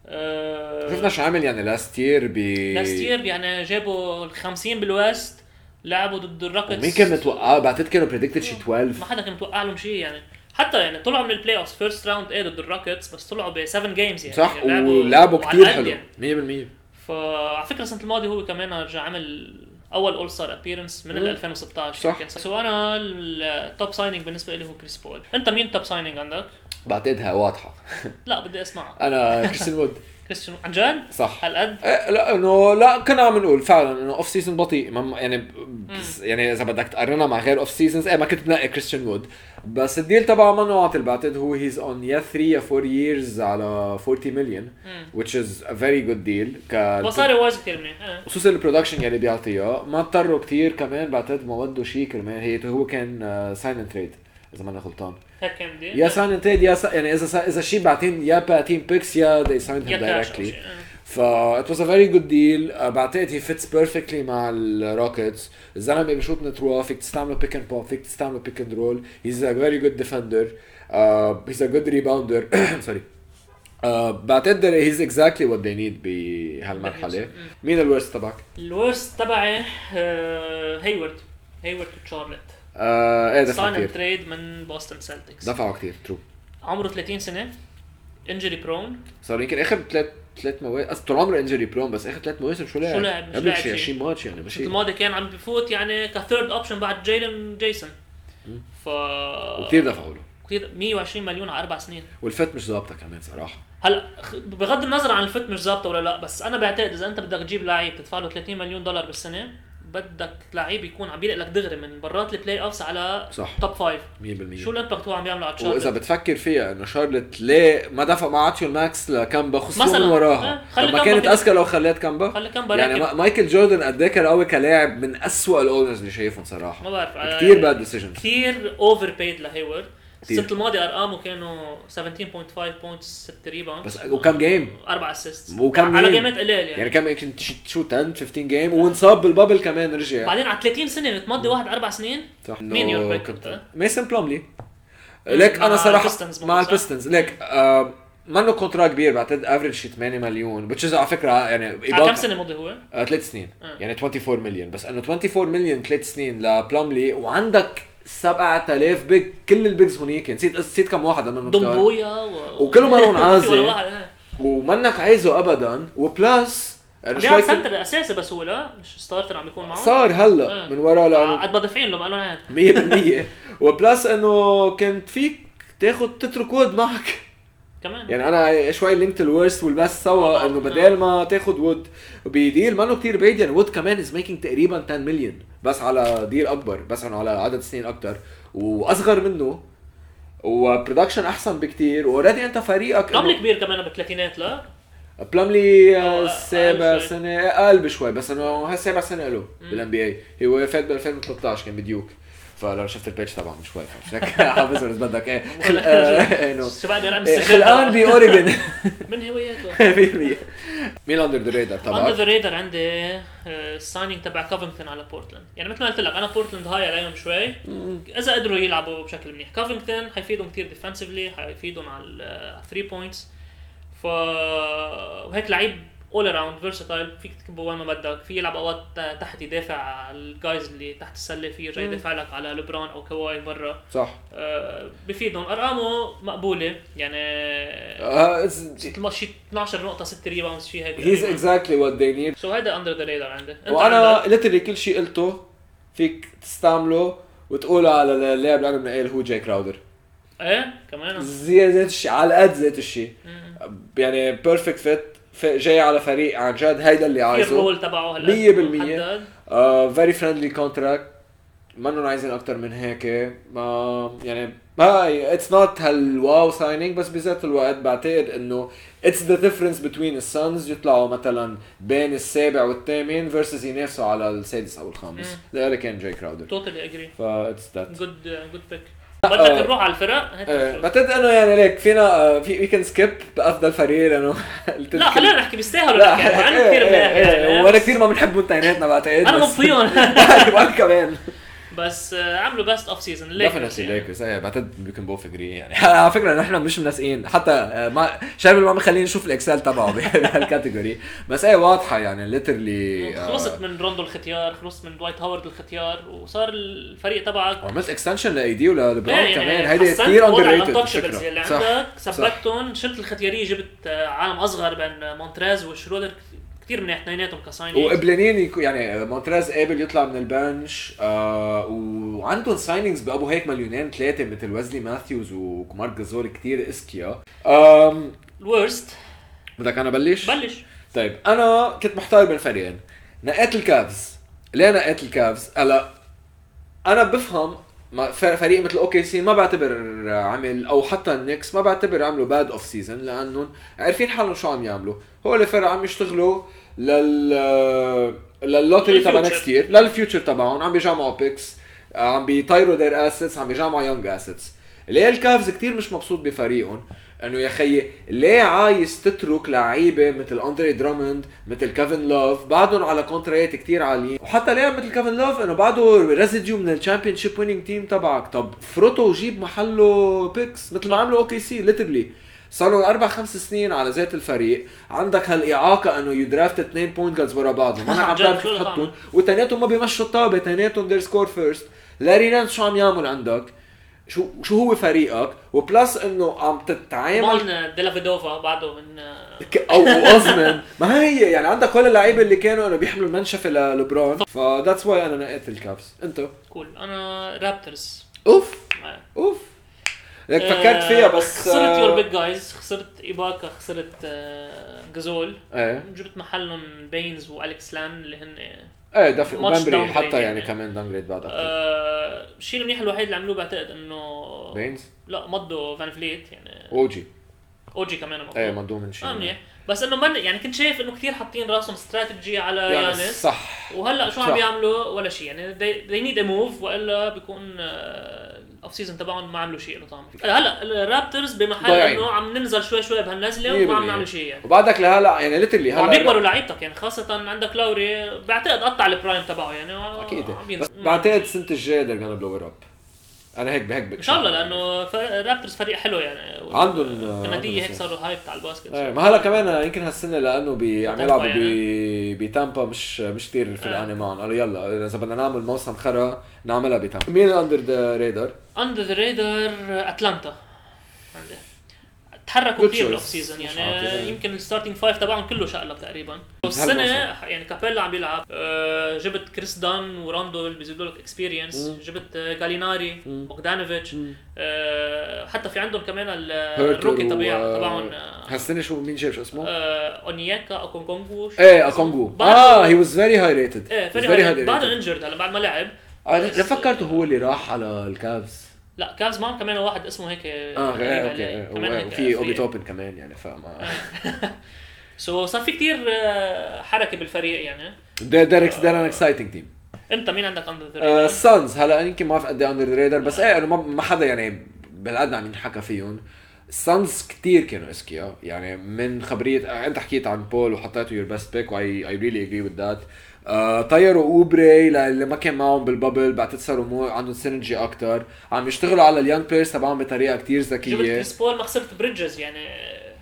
أه شفنا شو عمل يعني last year ب last year يعني جابوا ال 50 بالويست لعبوا ضد الروكيتس مين كان متوقع؟ بعتقد كانوا predicted شي 12 ما حدا كان متوقع لهم شيء يعني. حتى يعني طلعوا من ال playoff first round إيه ضد الروكيتس بس طلعوا ب 7 games يعني. صح يعني ولعبوا كثير حلو. يعني. 100% فعلى فكرة السنة الماضية هو كمان رجع عمل أول all star appearance من مم. ال 2016 صح. so أنا ال top signing بالنسبة لي هو كريس بول أنت مين top signing عندك؟ بعتقدها واضحة. لا بدي اسمع أنا كريستيان وود. كريستيان عن جد؟ صح. هالقد إيه، لا إنه لا كنا عم نقول فعلا إنه off season بطيء. ما- يعني بس يعني إذا بدك تقارنها مع غير off seasons إيه ما كنت بنقي كريستيان وود. بس ال deal تبعه منه عاطل بعتقد هو he's on يا 3 يا 4 years على 40 مليون which is a very good deal. ك مصاري wise كثير منيح إيه. خصوصا ال production يلي بيعطيها. ما اضطروا كثير كمان بعتقد ما ودوا شيء كرمال. هي هو كان sign and trade إذا ما أنا غلطان يا sign and trade يا سا... يعني إذا سا... إذا شيء بعتين يا باتين picks يا they signed him يا كاش أو directly. شيء إيه. ف it was a very good deal. uh, بعتقد he fits perfectly مع الروكيتس الزلمة بيشوط من تروا فيك تستعمله pick and pop فيك تستعمله pick and roll he's a very good defender. uh, he's a good rebounder. Sorry. uh, بعتقد he's exactly what they need بهالمرحلة. مين ال worst تبعك؟ ال worst تبعي آه، هيورد هيورد وتشارلت آه إيه دفعوا كثير trade من بوسطن سلتكس دفعوا كثير ترو عمره 30 سنة injury prone صار يمكن آخر ثلاث ثلاث مواسم طول عمره injury prone بس آخر ثلاث مواسم شو لعب؟ شو لعب؟ قبل شي شي. 20 ماتش يعني مش. الماضي كان عم بفوت يعني ك third option بعد جايلن جيسون. ف وكثير دفعوا له. كثير 120 مليون على أربع سنين. وال fit مش ظابطة كمان صراحة. هلا بغض النظر عن ال fit مش ظابطة ولا لأ بس أنا بعتقد إذا أنت بدك تجيب لعيب تدفع له 30 مليون دولار بالسنة بدك لعيب يكون عم بيلق لك دغري من برات ال playoffs على صح. top five 100% شو ال impact هو عم يعمله على وإذا تشارلت بتفكر فيها إنه شارلت ليه ما دفع ما عطيو ال max لكامبا خصوصا. من وراها. طب ما كانت. أذكى لو خليت كامبا؟ خلي كامبا يعني راكب. ما- مايكل جوردن قد إيه كان قوي كلاعب من أسوأ ال owners اللي شايفهم صراحة. ما بعرف كثير bad decisions كثير overpaid لهيورد. السنة الماضيه ارقامه كانوا 17.5 points 6 rebound. بس وكم game أربع assist وكم على game؟ جيمات قليل يعني, يعني كم يمكن شو 10 15 game وانصاب بال bubble كمان رجع. بعدين على 30 سنة بتمضي واحد أربع سنين. صح. مين your pick؟ مايسون بلوملي like أنا صراحة مع؟ البيستنز like آه منه contrat كبير بعتقد average شي 8 مليون which is على فكرة يعني على كم سنة مضي هو؟ آه، ثلاث سنين. آه. يعني 24 مليون بس إنه 24 مليون ثلاث سنين لبلوملي وعندك 7000 big. كل ال bigs هونيك. نسيت نسيت كم واحد أنا دمبويا و... وكلهم واحد آه. ومنك عايزه ابدا. و plus يعني شوي center أساسي بس هو لا مش starter عم يكون معه. صار هلأ آه. من ورا لأنه قد له ما له هيك 100% وبلس إنه كنت فيك تاخذ تترك وود معك. كمان. يعني أنا شوي linked ال worst وال best سوا آه. إنه بدال ما تاخذ وود بديل ما كثير بعيد يعني وود كمان is making تقريبا 10 مليون بس على deal أكبر بس إنه على عدد سنين أكثر وأصغر منه و production أحسن بكتير. و already أنت فريقك إنه- كبير كمان بالثلاثينات لا؟ بلملي آه، سابع أقل شوي. سنة أقل بشوي بس إنه سابع سنة له بال NBA هو فات ب 2013 كان بديوك. فلو شفت من شوي مش هيك حافظهم اذا بدك إيه خل- آه، انه شو بعد رقم إيه، خلقان باوريجن من هواياته. 100% مين under the radar under تبعك؟ the radar عندي ال signing تبع كوفينغتون على بورتلاند يعني مثل ما قلت لك أنا بورتلاند هاي عليهم شوي. إذا قدروا يلعبوا بشكل منيح. كوفينغتون حيفيدهم كثير defensively حيفيدهم على ال three points ف وهيك لعيب all around versatile فيك تكبه وين ما بدك. في يلعب أوقات تحت يدافع على ال guys اللي تحت السلة. في يرجع يدافع لك على لبران أو كواي برا صح. آه، بفيدهم. أرقامه مقبولة. يعني شي 12 نقطة 6 rebounds شيء هيك. he's exactly what they need so هيدا under the radar عندي وأنا عندك؟ literally كل شيء قلته فيك تستعمله وتقوله على اللاعب اللي أنا بنقيه هو جاي كراودر إيه كمان. زي ذات الشيء على قد ذات الشيء يعني perfect fit جاي على فريق عن جد هيدا اللي عايزه. ال role تبعه هلا. 100% very friendly contract منهم عايزين أكثر من هيك. ما يعني هاي it's not هال wow signing بس بذات الوقت بعتقد إنه it's the difference between السانز يطلعوا مثلا بين السابع والثامن versus ينافسوا على السادس أو الخامس. that can جاي كراودر. totally agree ف it's that good good pick بدك آه. نروح على الفرق آه،. بعتقد انه يعني ليك فينا آه، في we can skip بأفضل فريق لأنه لا خلينا نحكي بيستاهلوا نحكي إيه، كثير يعني. وأنا كثير ما بنحبهم اثنيناتنا بعتقد أنا وأنا كمان بس آه، عملوا best off season definitely ليكرز إيه بعتقد we can both agree يعني. على فكرة نحن مش منسقين حتى آه، ما شربل ما مخليني نشوف ال Excel تبعه بهال category بس إيه واضحة يعني literally خلصت من روندو الختيار خلصت من دوايت هاورد الختيار وصار الفريق تبعك وعملت extension ل AD ولبرون إيه، كمان؟ هيدي كثير under ال untouchables اللي عندك ثبتهم شلت الختيارية جبت آه، عالم أصغر بين مونتريز وشرودر. كثير منيح اثنيناتهم ك signing وقبلانين يعني مونتريز قابل يطلع من ال bench آه وعندهم signings بابو هيك مليونين ثلاثة مثل ويزلي ماثيوز ومارك جازول كثير اذكياء آم، ال worst. بدك أنا بلش؟ بلش. طيب أنا كنت محتار بين فريقين. نقيت الكافز. ليه نقيت الكافز؟ هلا أنا بفهم فريق مثل OKC ما بعتبر عمل أو حتى النكس ما بعتبر عملوا bad off season لأنهم عارفين حالهم شو عم يعملوا. هو اللي فرق عم يشتغلوا. لل لل lottery تبع. next year لل future تبعهم. عم بيجمعوا picks عم بيطيروا their assets عم بيجمعوا young assets ليه الكافز كتير مش مبسوط بفريقهم؟ إنه يا خيي ليه عايز تترك لعيبة مثل اندري دراموند مثل كيفن لوف بعدهم على كونتريات كتير عاليين. وحتى ليه مثل كيفن لوف إنه بعده residue من ال championship winning team تبعك. طب فرطه وجيب محله picks مثل ما عملوا OKC literally صار له أربع خمس سنين على ذات الفريق. عندك هالإعاقة إنه ي draft اثنين point guards ورا بعضهم. ما عم اللي تحطهم وتناتهم ما بيمشوا الطابة. تناتهم they're score first لاري نانس شو عم يعمل عندك؟ شو شو هو فريقك؟ و plus إنه عم تتعامل كمان ديلافيدوفا بعده من أو اوزمن ما هي يعني عندك كل اللعيبه اللي كانوا إنه بيحملوا المنشفة للبرون ف that's why أنا نقيت الكافز انت cool أنا رابترز أوف! آه. أوف! لك فكرت فيها بس خسرت آه، your big guys خسرت إيباكا خسرت آه، جازول إيه. جبت محلهم بينز واليكس لين اللي هن إيه وبامبري downgrade حتى يعني. كمان downgrade بعد أكثر آه، الشيء المنيح الوحيد اللي عملوه بعتقد إنه بينز؟ لا مضوا فان فليت يعني اوجي اوجي كمان مضوا إيه مضوه من شيء آه منيح. بس إنه من يعني كنت شايف إنه كثير حاطين راسهم استراتيجي على يعني يانس. صح. وهلأ شو. عم بيعملوا ولا شيء. يعني they, they need a move وإلا بيكون ال off season تبعهم ما عملوا شيء له طعم هلا الرابترز بمحل. إنه عم ننزل شوي شوي بهالنزلة وما عم. نعمل شيء يعني وبعدك لهلا يعني literally وعم هلا بيكبروا لعيبتك يعني خاصة عندك لاوري بعتقد قطع ال prime تبعه يعني أكيد عم. بس بعتقد السنة الجاية they're gonna blow it up أنا هيك بهيك إن شاء الله لأنه الرابترز فريق حلو يعني عندهم- آه، كنديه عندهم هيك. صاروا hype على الباسكت إيه ما هلا كمان يمكن هالسنة لأنه بي عم يلعبوا يعني. بتامبا مش مش كثير في آه. الاني معهم قالوا يلا إذا بدنا نعمل موسم خرا نعملها بتامبا مين under the radar؟ under the radar اتلانتا عندي. تحركوا كثير. بالاوف سيزون يعني. يمكن ال starting five تبعهم كله شقلب تقريبا والسنة يعني كابيلا عم بيلعب آه، جبت كريس دان وروندو بيزيدوا لك experience. جبت آه، جاليناري. بوغدانوفيتش مم. آه، حتى في عندهم كمان ال rookie و- تبعهم آه، هالسنة شو مين شايف شو اسمه؟ آه، اونياكا اوكونغونغو إيه اكونجو آه he was very high rated إيه فريق بعده injured هلا بعد ما لعب أنا فكرته هو اللي راح على الكافز لا كافز معهم كمان واحد اسمه هيك آه أوكي كمان وفي اوبي. توبن كمان يعني فما so صار في كثير حركة بالفريق يعني. ديريكس they're an exciting team أنت مين عندك under the السانز هلا يمكن ما بعرف قد إيه under the radar بس إيه إنه ما- حدا يعني بالقد عم ينحكى فيهم. السانز كتير كانوا اذكياء يعني من خبرية آه، أنت حكيت عن بول وحطيته your best pick which I really agree with that طيروا أوبري للي ما كان معهم بالبابل بعتقد صاروا مو عندهم synergy أكثر عم يشتغلوا على ال young players تبعهم بطريقة جبت ذكية. كريس بول ما خسرت بريدجز يعني.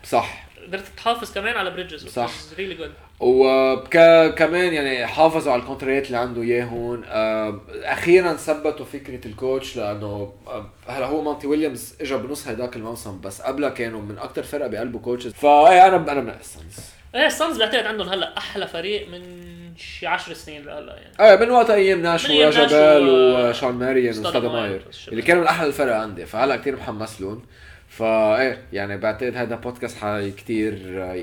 صح. قدرت تحافظ كمان على بريدجز صح. really good وكمان يعني حافظوا على الكونتريات اللي عنده اياهم آه، أخيرا ثبتوا فكرة ال coach لأنه آه، هلا هو مونتي ويليامز اجى بنص هيداك الموسم بس قبلها كانوا من أكثر فرقة بقلبوا coaches فايه أنا أنا من السنز إيه السانز بعتقد عندهم هلا أحلى فريق من شي 10 سنين لهلا يعني. إيه من وقت أيام ناش من أيام ناش وجبال و- وشون ماريان وستادماير والشباب. اللي كانوا من أحلى الفرق عندي. فهلا كثير محمس لهم فايه يعني بعتقد هذا بودكاست حي كثير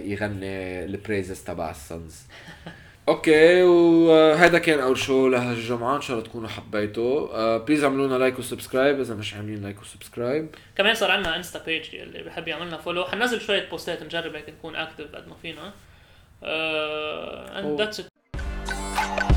يغني البريزز تبع السنز أوكي وهذا كان اول شو لهالجمعه إن شاء الله تكونوا حبيتوا آه please اعملوا لنا like و subscribe إذا مش عاملين like و subscribe كمان صار عندنا insta page اللي بحب يعملنا follow حننزل شوية بوستات نجرب هيك نكون active قد ما فينا. and Oh. that's it. Thank you.